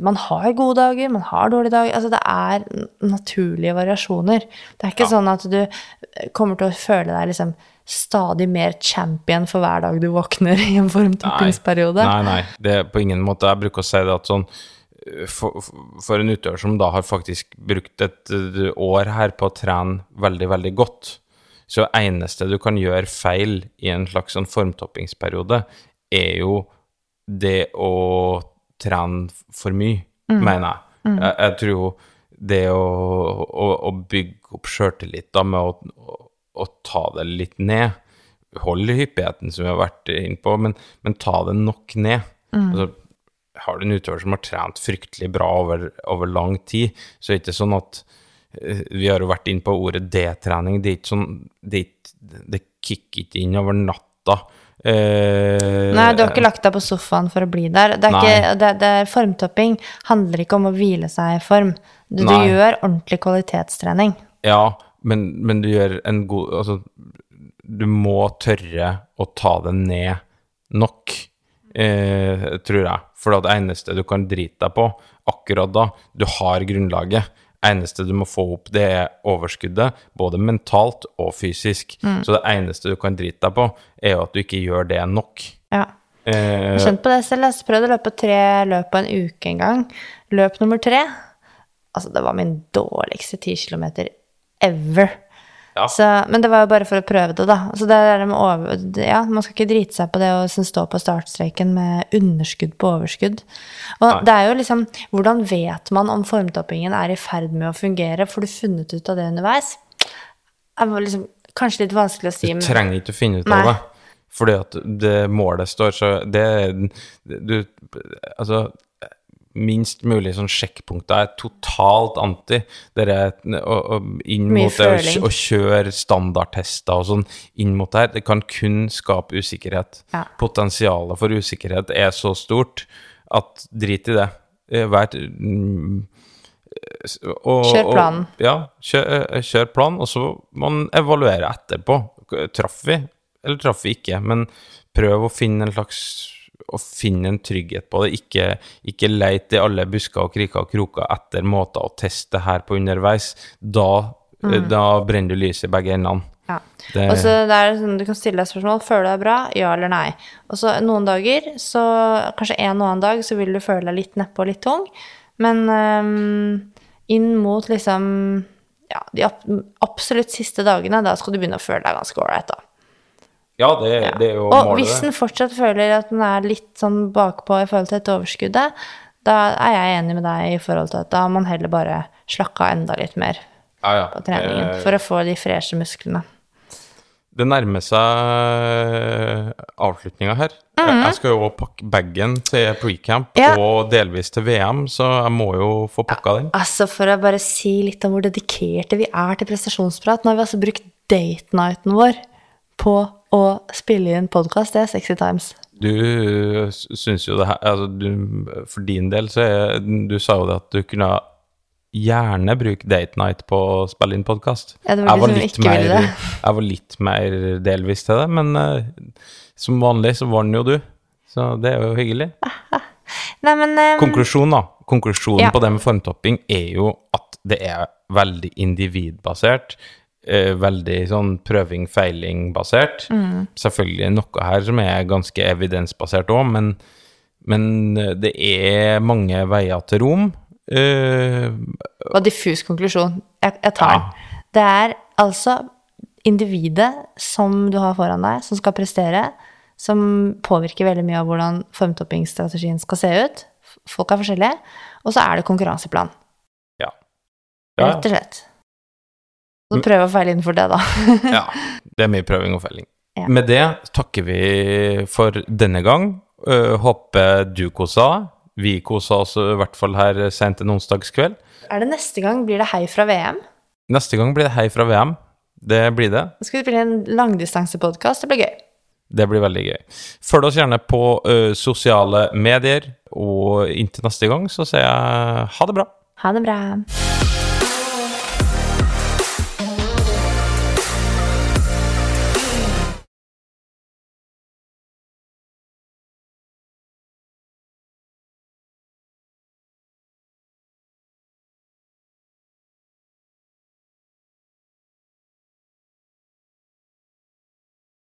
man har gode dager, man har dårlige dager. Altså det er naturlige variasjoner. Det er ikke Ja. sånn at du kommer til å føle deg liksom stadig mer champion for hver dag du våkner i en formtoppingsperiode. Nei, nei, det er på ingen måte. Jeg bruker å si det at sånn for, for en utøver som da har faktisk brukt et eh, år her på å trene veldig, veldig godt, så eneste du kan gjøre feil i en slags sånn formtoppingsperiode, er jo det å trene for mye, mener jeg. jeg. Jeg tror jo det å, å, å bygge opp sjøltillit da med å, å, å ta det litt ned Hold hyppigheten som vi har vært inne på, men, men ta det nok ned. Altså, har du en utøver som har trent fryktelig bra over, over lang tid, så er det ikke sånn at eh, Vi har jo vært inne på ordet D-trening. Det er ikke sånn Det, det kicker ikke inn over natta. Eh, Nei, du har ikke lagt deg på sofaen for å bli der. Det er ikke, det, det er formtopping handler ikke om å hvile seg i form. Du, du gjør ordentlig kvalitetstrening. Ja, men, men du gjør en god Altså, du må tørre å ta det ned nok, eh, tror jeg. For det eneste du kan drite deg på akkurat da, du har grunnlaget. eneste du må få opp, det er overskuddet, både mentalt og fysisk. Så det eneste du kan drite deg på, er jo at du ikke gjør det nok. Ja. Eh, Jeg har kjent på det selv. Jeg prøvde å løpe tre løp på en uke en gang. Løp nummer tre. Altså, det var min dårligste 10 kilometer ever. Ja. Så, men det var jo bare for å prøve det, da. Så det der med over, ja, man skal ikke drite seg på det å liksom stå på startstreken med underskudd på overskudd. Og Nei. det er jo liksom Hvordan vet man om formtoppingen er i ferd med å fungere? Får du funnet ut av det underveis? Det var liksom, kanskje litt vanskelig å si. Du trenger ikke å finne ut Nei. av det. Fordi at det målet står så Det Du Altså Minst mulig sånn sjekkpunkter er totalt anti. Er og inn Mye mot det å, å kjøre standardtester og sånn inn mot det her. Det kan kun skape usikkerhet. Ja. Potensialet for usikkerhet er så stort at drit i det. Eh, Vær mm, og, Kjør planen. Og, ja, kjør, eh, kjør plan, og så må man evaluere etterpå. Traff vi, eller traff vi ikke? Men prøv å finne en slags å finne en trygghet på det. Ikke, ikke leit i alle busker og kriker og kroker etter måter å teste det her på underveis. Da, mm. da brenner du lyset i begge endene. Ja. Det- Og så det er sånn, Du kan stille deg spørsmål føler du deg bra, ja eller nei. Og så noen dager, så kanskje en og annen dag, så vil du føle deg litt nedpå og litt tung. Men um, inn mot liksom ja, de absolutt siste dagene, da skal du begynne å føle deg ganske ålreit, da. Ja, det, Ja. det er jo og målet. hvis den fortsatt føler at den er litt sånn bakpå i forhold til dette overskuddet, da er jeg enig med deg i forhold til at da har man heller bare slakka enda litt mer ja, ja. på treningen Eh, for å få de freshe musklene. Det nærmer seg avslutninga her. Jeg skal jo pakke bagen til precamp. Ja. og delvis til VM, så jeg må jo få pakka den. Altså, for å bare si litt om hvor dedikerte vi er til prestasjonsprat, nå har vi altså brukt date nighten vår på å spille inn podkast. Det er sexy times. Du s- syns jo det her altså du, For din del så er Du sa jo det at du kunne gjerne bruke date night på å spille inn podkast. Ja, det var de som ikke ville det. Jeg var litt mer delvis til det, men uh, som vanlig så den jo du. Så det er jo hyggelig. Nei, men um, Konklusjon, da. Konklusjonen Ja. på det med formtopping er jo at det er veldig individbasert. Eh, veldig sånn prøving-feiling-basert. Mm. Selvfølgelig noe her som er ganske evidensbasert òg, men, men det er mange veier til rom. Eh, Og diffus konklusjon. Jeg, jeg tar den. Det er altså individet som du har foran deg, som skal prestere, som påvirker veldig mye av hvordan formtoppingsstrategien skal se ut. Folk er forskjellige. Og så er det konkurranseplan. Ja, rett og slett. Så prøv å feil innenfor det, da. ja. Det er mye prøving og feiling. Ja. Med det takker vi for denne gang. Uh, håper du kosa deg. Vi kosa oss i hvert fall her sent en onsdagskveld. Er det neste gang blir det hei fra VM? Neste gang blir det hei fra VM. Det blir det. Da skal vi spille en langdistansepodkast. Det blir gøy. Det blir veldig gøy. Følg oss gjerne på uh, sosiale medier, og inntil neste gang så sier jeg ha det bra. Ha det bra.